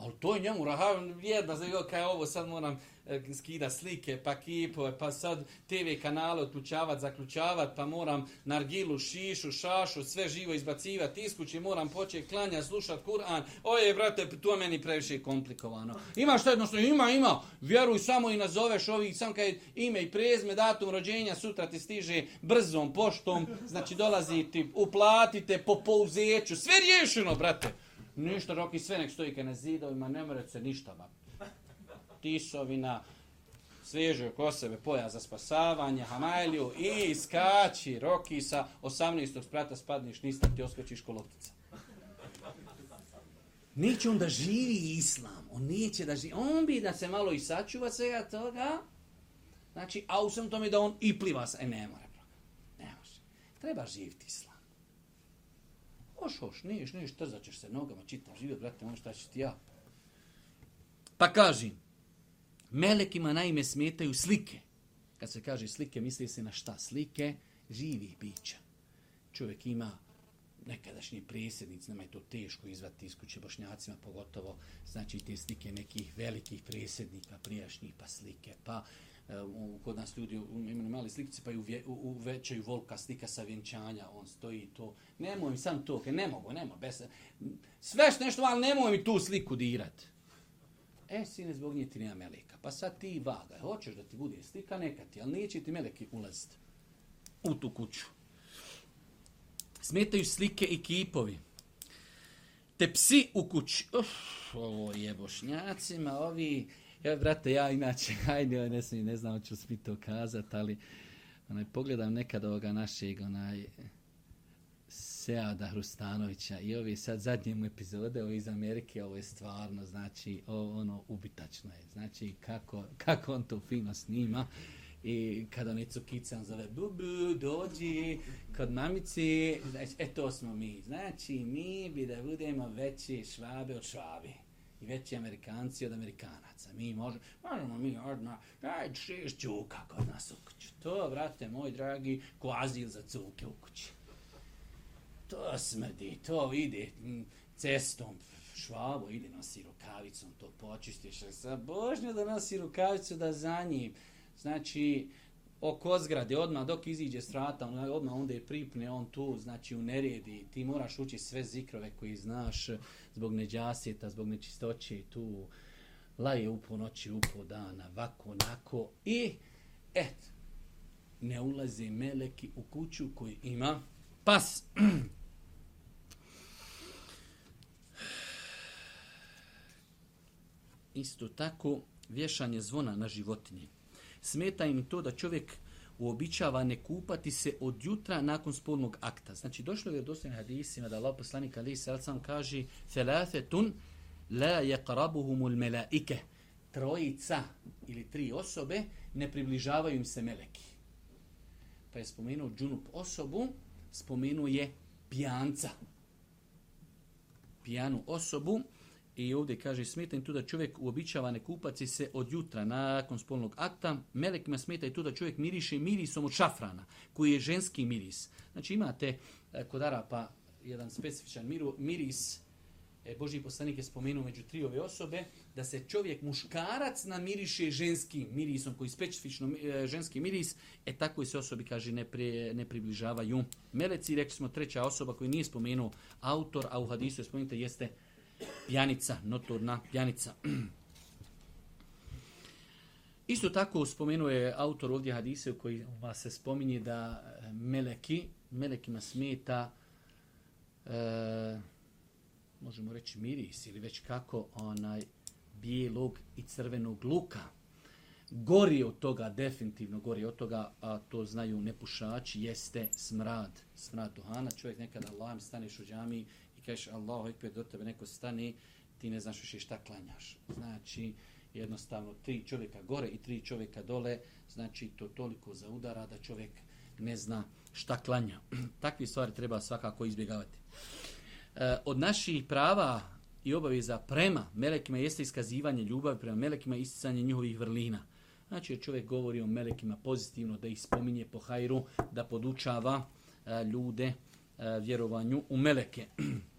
Ali to je njemu rahav, jedna za joj, kaj ovo, sad moram e, skida slike, pa kipove, pa sad TV kanale otključavat, zaključavat, pa moram nargilu, šišu, šašu, sve živo izbacivat, iskući, moram početi klanja, slušat Kur'an. Oje, brate, to meni previše komplikovano. Ima što jedno što ima, ima, vjeruj samo i nazoveš ovih, sam kaj ime i prezme, datum rođenja, sutra ti stiže brzom poštom, znači dolazi ti, uplatite po pouzeću, sve riješeno, brate ništa, roki sve nek stoji kaj na zidovima, ne mora se ništa ba. Tisovina, svežu oko sebe poja za spasavanje, hamajlju i skači, roki sa 18. sprata spadneš, nista ti oskačiš kolotica. Neće on da živi islam, on neće da živi, on bi da se malo i sačuva svega toga, znači, a u svem tome da on i pliva sa, e ne mora, ne može. Treba živiti islam. Oš, oš, niš, niš, trzaćeš se nogama, čitav život, brate, ono šta ćeš ti ja. Pa kažem, melekima naime smetaju slike. Kad se kaže slike, misli se na šta? Slike živih bića. Čovjek ima nekadašnji prijesednic, nama je to teško izvati iz kuće bošnjacima, pogotovo znači te slike nekih velikih prijesednika, prijašnjih, pa slike, pa uh, kod nas ljudi imaju male slikice, pa ju uvećaju volka slika sa vjenčanja, on stoji to. Nemoj mi sam to, ne, ne mogu, ne mogu, bez... Sve što nešto, ali nemoj mi tu sliku dirat. E, sine, zbog nje ti nema meleka. Pa sad ti vaga, hoćeš da ti bude slika neka ti, ali neće ti meleki ulaziti u tu kuću. Smetaju slike i kipovi. Te psi u kući. Uf, ovo je bošnjacima, ovi... Ovaj Ja, brate, ja inače, ajde, ovaj, ne, sam, ne znam ću smi to kazat, ali onaj, pogledam nekad ovoga našeg, onaj, Seada Hrustanovića i ove sad zadnje mu epizode ove iz Amerike, ovo je stvarno, znači, o, ono, ubitačno je. Znači, kako, kako on to fino snima i kada onaj cukican zove, bu, bu, dođi kod mamici, znači, e, to smo mi. Znači, mi bi da budemo veći švabe od švabe i veći amerikanci od amerikanaca. Mi možemo, možemo mi odmah, daj šest čuka kod nas u kuću. To, vrate, moj dragi, ko azil za cuke u kući. To smrdi, to ide m, mm, cestom, švabo ide nosi rukavicom, to počistiš, sa božnja da nosi rukavicu, da za njim. Znači, oko zgrade, odmah dok iziđe strata, on, odmah onda je pripne, on tu, znači u neredi, ti moraš ući sve zikrove koji znaš zbog neđasjeta, zbog nečistoće tu laje u po noći, u po dana, vako, nako i et, ne ulaze meleki u kuću koji ima pas. Isto tako, vješanje zvona na životinje smeta im to da čovjek uobičava ne kupati se od jutra nakon spolnog akta. Znači, došlo je do svojim hadisima da Allah poslanik Ali Sarcan kaže Felafetun la yakrabuhumul melaike trojica ili tri osobe ne približavaju im se meleki. Pa je spomenuo džunup osobu, spomenuo je pijanca. Pijanu osobu, I ovdje kaže smeta im tu da čovjek uobičava ne kupaci se od jutra nakon spolnog akta. Melekima smeta i tu da čovjek miriše mirisom od šafrana, koji je ženski miris. Znači imate e, kod Arapa jedan specifičan miru, miris, e, Boži poslanik je spomenuo među tri ove osobe, da se čovjek muškarac namiriše ženskim mirisom, koji je specifično e, ženski miris, e tako i se osobi, kaže, ne, pri, ne približavaju. Meleci, rekli smo, treća osoba koji nije spomenuo autor, a u hadisu je spomenuta, jeste pjanica, notorna pjanica. Isto tako spomenuo je autor ovdje hadise u kojima se spominje da e, meleki, melekima smeta, e, možemo reći miris ili već kako, onaj bijelog i crvenog luka. Gori od toga, definitivno gori od toga, a to znaju nepušači, jeste smrad, smrad duhana. Čovjek nekada lajem, staneš u džami i kažeš Allahu ekber do tebe neko stane, ti ne znaš više šta klanjaš. Znači, jednostavno tri čovjeka gore i tri čovjeka dole, znači to toliko za udara da čovjek ne zna šta klanja. Takvi stvari treba svakako izbjegavati. E, od naših prava i obaveza prema melekima jeste iskazivanje ljubavi prema melekima i isticanje njihovih vrlina. Znači, čovjek govori o melekima pozitivno, da ih spominje po hajru, da podučava e, ljude e, vjerovanju u meleke.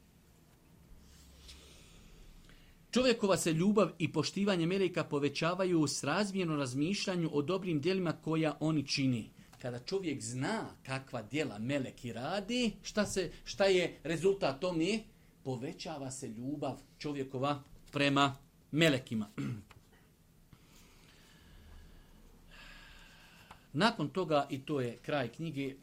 Čovjekova se ljubav i poštivanje meleka povećavaju s razmjerno razmišljanju o dobrim dijelima koja oni čini. Kada čovjek zna kakva dijela meleki radi, šta, se, šta je rezultat tom je, povećava se ljubav čovjekova prema melekima. Nakon toga, i to je kraj knjige,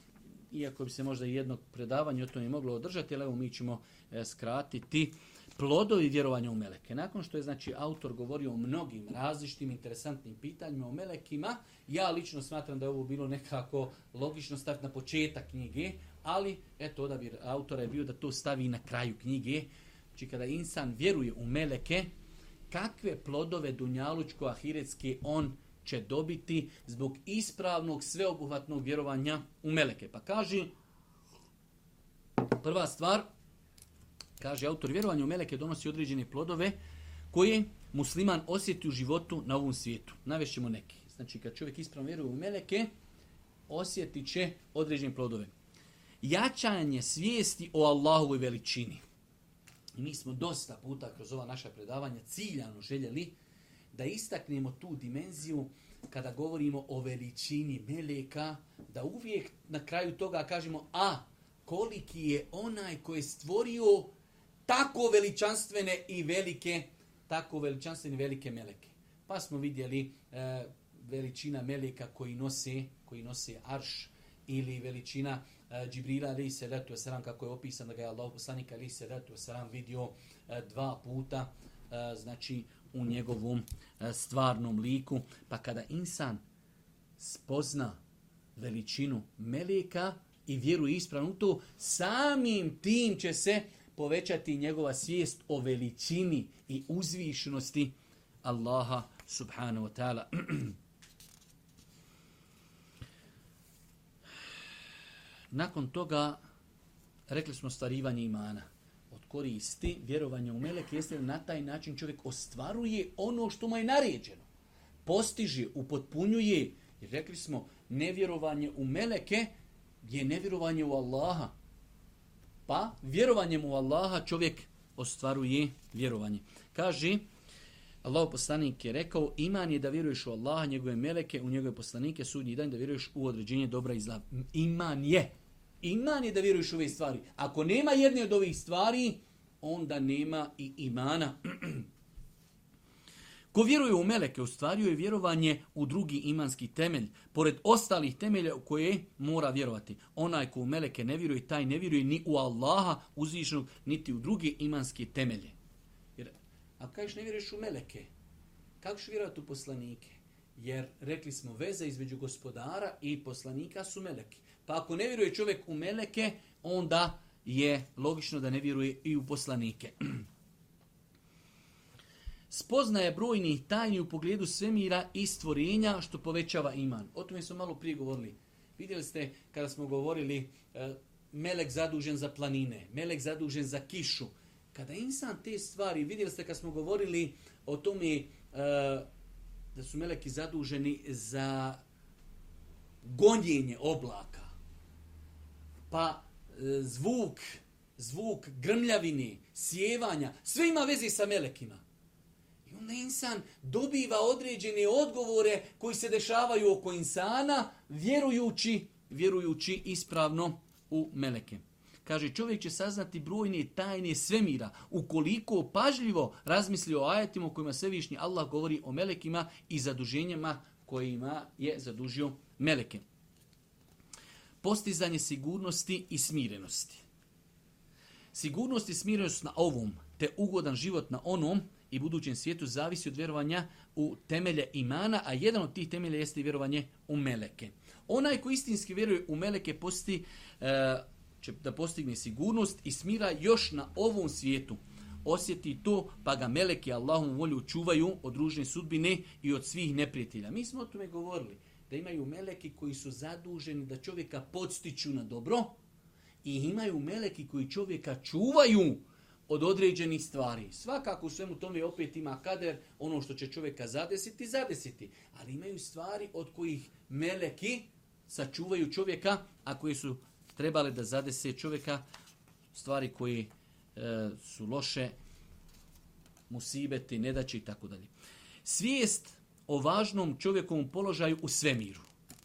iako bi se možda jedno predavanje o tome moglo održati, ali evo mi ćemo e, skratiti plodovi vjerovanja u meleke. Nakon što je znači autor govorio o mnogim različitim interesantnim pitanjima o melekima, ja lično smatram da je ovo bilo nekako logično staviti na početak knjige, ali eto odabir autora je bio da to stavi na kraju knjige. Znači kada insan vjeruje u meleke, kakve plodove dunjalučko ahiretske on će dobiti zbog ispravnog sveobuhvatnog vjerovanja u meleke. Pa kaži, prva stvar, Kaže, autor, vjerovanje u meleke donosi određene plodove koje musliman osjeti u životu na ovom svijetu. Navešćemo neke. Znači, kad čovjek ispravno vjeruje u meleke, osjeti će određene plodove. Jačanje svijesti o Allahovoj veličini. I mi smo dosta puta kroz ova naša predavanja ciljano željeli da istaknemo tu dimenziju kada govorimo o veličini meleka, da uvijek na kraju toga kažemo, a, koliki je onaj koji je stvorio tako veličanstvene i velike tako veličanstvene i velike meleke. Pa smo vidjeli e, veličina meleka koji nose, koji nose arš ili veličina e, Džibrila ali se letu selam kako je opisan da ga je Allah poslanik ali se letu selam vidio e, dva puta e, znači u njegovom e, stvarnom liku pa kada insan spozna veličinu meleka i vjeruje ispravno u to, samim tim će se uh, povećati njegova svijest o veličini i uzvišnosti Allaha subhanahu wa ta'ala. Nakon toga, rekli smo starivanje imana od koristi vjerovanja u melek jeste na taj način čovjek ostvaruje ono što mu je naređeno. Postiže, upotpunjuje, jer rekli smo, nevjerovanje u meleke je nevjerovanje u Allaha. Pa vjerovanjem u Allaha čovjek ostvaruje vjerovanje. Kaže, Allah poslanik je rekao, iman je da vjeruješ u Allaha, njegove meleke, u njegove poslanike, sudnji dan, da vjeruješ u određenje dobra i zla. Iman je. Iman je da vjeruješ u ove stvari. Ako nema jedne od ovih stvari, onda nema i imana. Ko vjeruje u meleke, ostvario je vjerovanje u drugi imanski temelj, pored ostalih temelja u koje mora vjerovati. Onaj ko u meleke ne vjeruje, taj ne vjeruje ni u Allaha uzvišnog, niti u drugi imanski temelje. Jer, a kažeš ne vjeruješ u meleke, kako ću vjerovati u poslanike? Jer rekli smo, veza između gospodara i poslanika su meleke. Pa ako ne vjeruje čovjek u meleke, onda je logično da ne vjeruje i u poslanike. spoznaje brojnih tajni u pogledu svemira i stvorenja što povećava iman. O tome smo malo prije govorili. Vidjeli ste kada smo govorili e, melek zadužen za planine, melek zadužen za kišu. Kada insan te stvari, vidjeli ste kada smo govorili o tome e, da su meleki zaduženi za gonjenje oblaka, pa e, zvuk, zvuk grmljavini, sjevanja, sve ima veze sa melekima onda insan dobiva određene odgovore koji se dešavaju oko insana, vjerujući, vjerujući ispravno u meleke. Kaže, čovjek će saznati brojne tajne svemira ukoliko pažljivo razmisli o ajetima o kojima svevišnji Allah govori o melekima i zaduženjama kojima je zadužio meleke. Postizanje sigurnosti i smirenosti. Sigurnost i smirenost na ovom te ugodan život na onom i budućem svijetu zavisi od vjerovanja u temelje imana, a jedan od tih temelja jeste i vjerovanje u meleke. Onaj ko istinski vjeruje u meleke posti, e, će da postigne sigurnost i smira još na ovom svijetu. Osjeti to, pa ga meleke Allahom volju čuvaju od ružne sudbine i od svih neprijatelja. Mi smo o tome govorili, da imaju meleki koji su zaduženi da čovjeka podstiću na dobro i imaju meleki koji čovjeka čuvaju od određenih stvari. Svakako u svemu tome opet ima kader, ono što će čovjeka zadesiti, zadesiti. Ali imaju stvari od kojih meleki sačuvaju čovjeka, a koje su trebale da zadese čovjeka, stvari koje e, su loše, musibeti, nedaće i tako dalje. Svijest o važnom čovjekovom položaju u svemiru.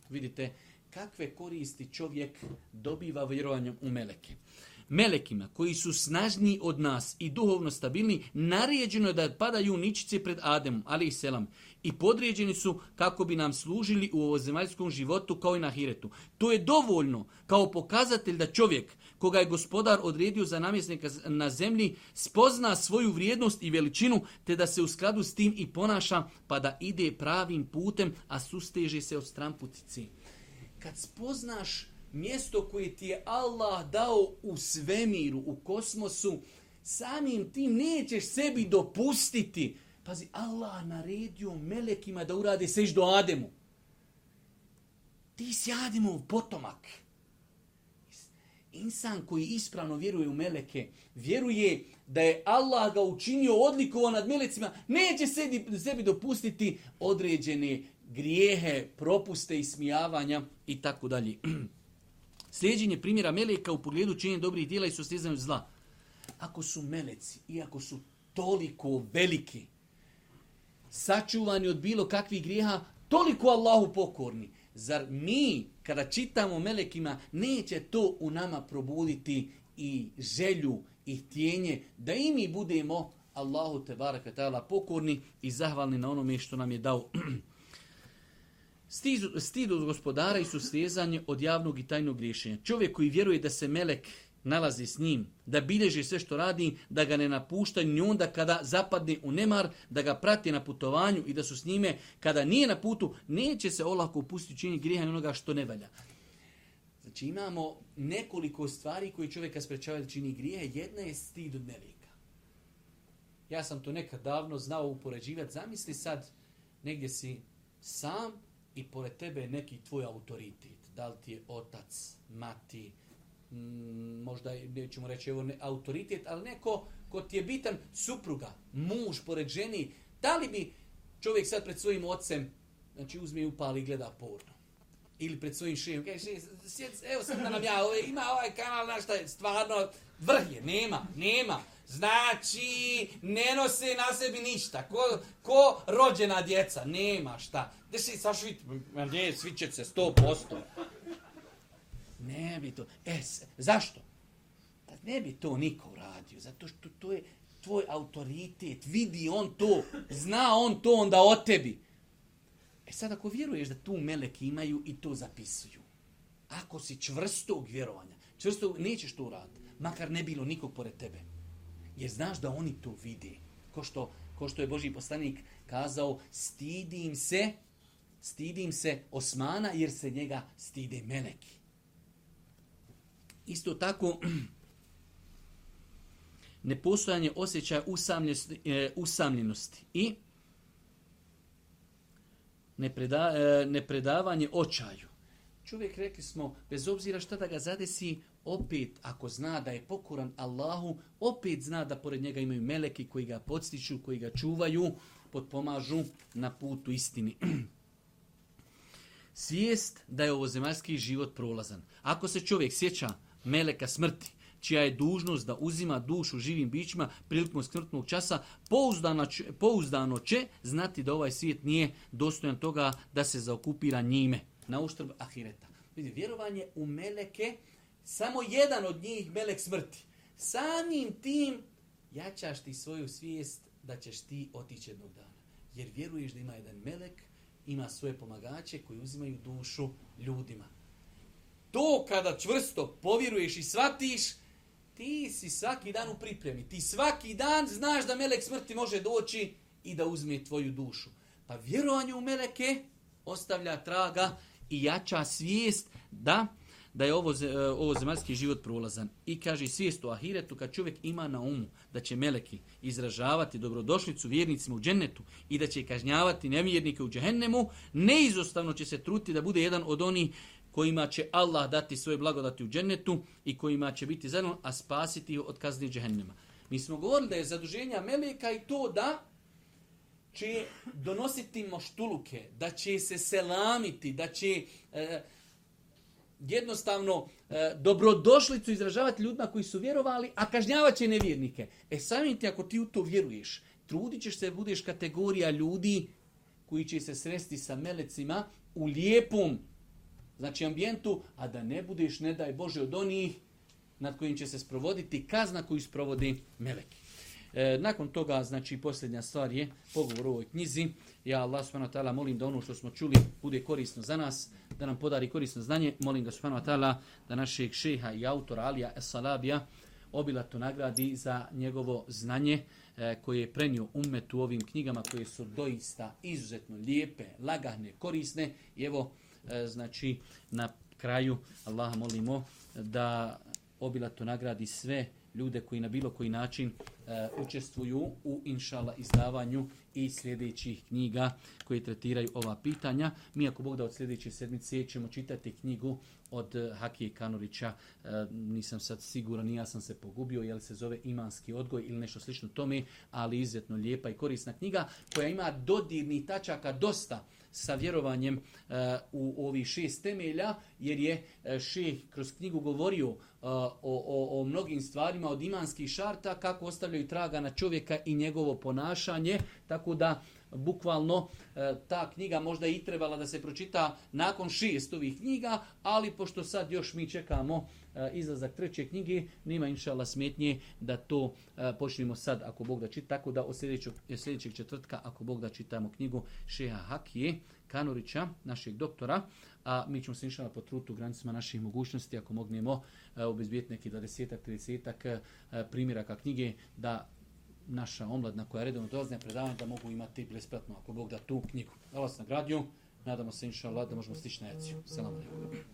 Vidite kakve koristi čovjek dobiva vjerovanjem u meleke. E, melekima koji su snažni od nas i duhovno stabilni, naređeno je da padaju ničice pred Ademom, ali i selam, i podređeni su kako bi nam služili u ovozemaljskom životu kao i na hiretu. To je dovoljno kao pokazatelj da čovjek koga je gospodar odredio za namjesnika na zemlji spozna svoju vrijednost i veličinu te da se u skladu s tim i ponaša pa da ide pravim putem, a susteže se od stramputici. Kad spoznaš mjesto koje ti je Allah dao u svemiru, u kosmosu, samim tim nećeš sebi dopustiti. Pazi, Allah naredio melekima da urade sež do Ademu. Ti si Ademov potomak. Insan koji ispravno vjeruje u meleke, vjeruje da je Allah ga učinio odlikovo nad melecima, neće sebi, sebi dopustiti određene grijehe, propuste i smijavanja i tako dalje. Slijedjenje primjera meleka u pogledu činjenja dobrih djela i sustizanju zla. Ako su meleci i ako su toliko veliki, sačuvani od bilo kakvih grijeha, toliko Allahu pokorni, zar mi, kada čitamo melekima, neće to u nama probuditi i želju i htjenje da i mi budemo Allahu te baraka pokorni i zahvalni na onome što nam je dao Stid od gospodara i susvjezanje od javnog i tajnog griješenja. Čovjek koji vjeruje da se melek nalazi s njim, da bilježi sve što radi, da ga ne napušta ni onda kada zapadne u nemar, da ga prati na putovanju i da su s njime, kada nije na putu, neće se olako upustiti učinjeni grijeha onoga što ne valja. Znači imamo nekoliko stvari koje čovjeka sprečava da čini grijehe. Jedna je stid od nevijeka. Ja sam to nekad davno znao upoređivati. Zamisli sad, negdje si sam, i pored tebe je neki tvoj autoritet. Da li ti je otac, mati, mm, možda nećemo reći evo, ne, autoritet, ali neko ko ti je bitan, supruga, muž pored ženi, da li bi čovjek sad pred svojim ocem, znači uzme i upali i gleda porno. Ili pred svojim šejem, kaže, evo sad nam ja, ovaj, ima ovaj kanal, znaš šta je, stvarno, vrh je, nema, nema. Znači, ne nose na sebi ništa. Ko, ko rođena djeca, nema šta. Gde si, saš vidi, svi će se sto posto. Ne bi to, e, zašto? Da pa ne bi to niko uradio, zato što to je tvoj autoritet, vidi on to, zna on to onda o tebi. E sad, ako vjeruješ da tu melek imaju i to zapisuju, ako si čvrstog vjerovanja, čvrstog, nećeš to uraditi, makar ne bilo nikog pored tebe jer znaš da oni to vide. Ko što, ko što je Boži poslanik kazao, stidim se, stidim se Osmana jer se njega stide meleki. Isto tako, nepostojanje osjećaja usamljenosti, e, usamljenosti i nepreda, e, nepredavanje očaju čovjek rekli smo, bez obzira šta da ga zadesi, opet ako zna da je pokuran Allahu, opet zna da pored njega imaju meleki koji ga podstiču, koji ga čuvaju, potpomažu na putu istini. Svijest da je ovo zemaljski život prolazan. Ako se čovjek sjeća meleka smrti, čija je dužnost da uzima dušu živim bićima prilikom smrtnog časa, pouzdano će, pouzdano će znati da ovaj svijet nije dostojan toga da se zaokupira njime na uštrb ahireta. Vidi, vjerovanje u meleke, samo jedan od njih melek smrti. Samim tim jačaš ti svoju svijest da ćeš ti otići jednog dana. Jer vjeruješ da ima jedan melek, ima svoje pomagače koji uzimaju dušu ljudima. To kada čvrsto povjeruješ i shvatiš, ti si svaki dan u pripremi. Ti svaki dan znaš da melek smrti može doći i da uzme tvoju dušu. Pa vjerovanje u meleke ostavlja traga i jača svijest da da je ovo, e, ovo zemaljski život prolazan. I kaže svijest o ahiretu kad čovjek ima na umu da će meleki izražavati dobrodošlicu vjernicima u džennetu i da će kažnjavati nevjernike u džehennemu, neizostavno će se truti da bude jedan od onih kojima će Allah dati svoje blagodati u džennetu i kojima će biti zajedno, a spasiti od kazni džehennema. Mi smo govorili da je zaduženja meleka i to da će donositi moštuluke, da će se selamiti, da će e, jednostavno e, dobrodošlicu izražavati ljudima koji su vjerovali, a kažnjavat će nevjernike. E samim ti ako ti u to vjeruješ, trudit ćeš se da budeš kategorija ljudi koji će se sresti sa melecima u lijepom znači ambijentu, a da ne budeš, ne daj Bože, od onih nad kojim će se sprovoditi kazna koju sprovodi meleki. E, nakon toga, znači, posljednja stvar je pogovor u ovoj knjizi. Ja Allah subhanahu wa ta'ala molim da ono što smo čuli bude korisno za nas, da nam podari korisno znanje. Molim ga subhanahu wa ta'ala da našeg šeha i autora Alija Esalabija obilato nagradi za njegovo znanje e, koje je prenio umet u ovim knjigama koje su doista izuzetno lijepe, lagahne, korisne. I evo, e, znači, na kraju Allah molimo da obilato nagradi sve ljude koji na bilo koji način e, učestvuju u inšala izdavanju i sljedećih knjiga koje tretiraju ova pitanja. Mi ako Bog da od sljedeće sedmice ćemo čitati knjigu od e, Hakije Kanurića, e, nisam sad siguran, ja sam se pogubio, je li se zove Imanski odgoj ili nešto slično tome, ali izvjetno lijepa i korisna knjiga koja ima dodirnih tačaka dosta sa vjerovanjem e, u ovi šest temelja, jer je e, še kroz knjigu govorio e, o, o, o mnogim stvarima od imanskih šarta, kako ostavljaju traga na čovjeka i njegovo ponašanje, tako da bukvalno e, ta knjiga možda i trebala da se pročita nakon šest ovih knjiga, ali pošto sad još mi čekamo Eh, izlazak treće knjige, nema inšala smetnje da to eh, počnemo sad ako Bog da čita, tako da od sljedećeg, eh, sljedećeg četvrtka ako Bog da čitamo knjigu Šeha Hakije Kanurića, našeg doktora, a mi ćemo se inšala potruti u granicama naših mogućnosti ako mognemo obizbijeti neki 20-30 primjeraka knjige da naša omladna koja je redovno dolazna predavanja da mogu imati besplatno ako Bog da tu knjigu. Da vas nagradio, nadamo se inšala da možemo stići na jaciju. Selam alaikum.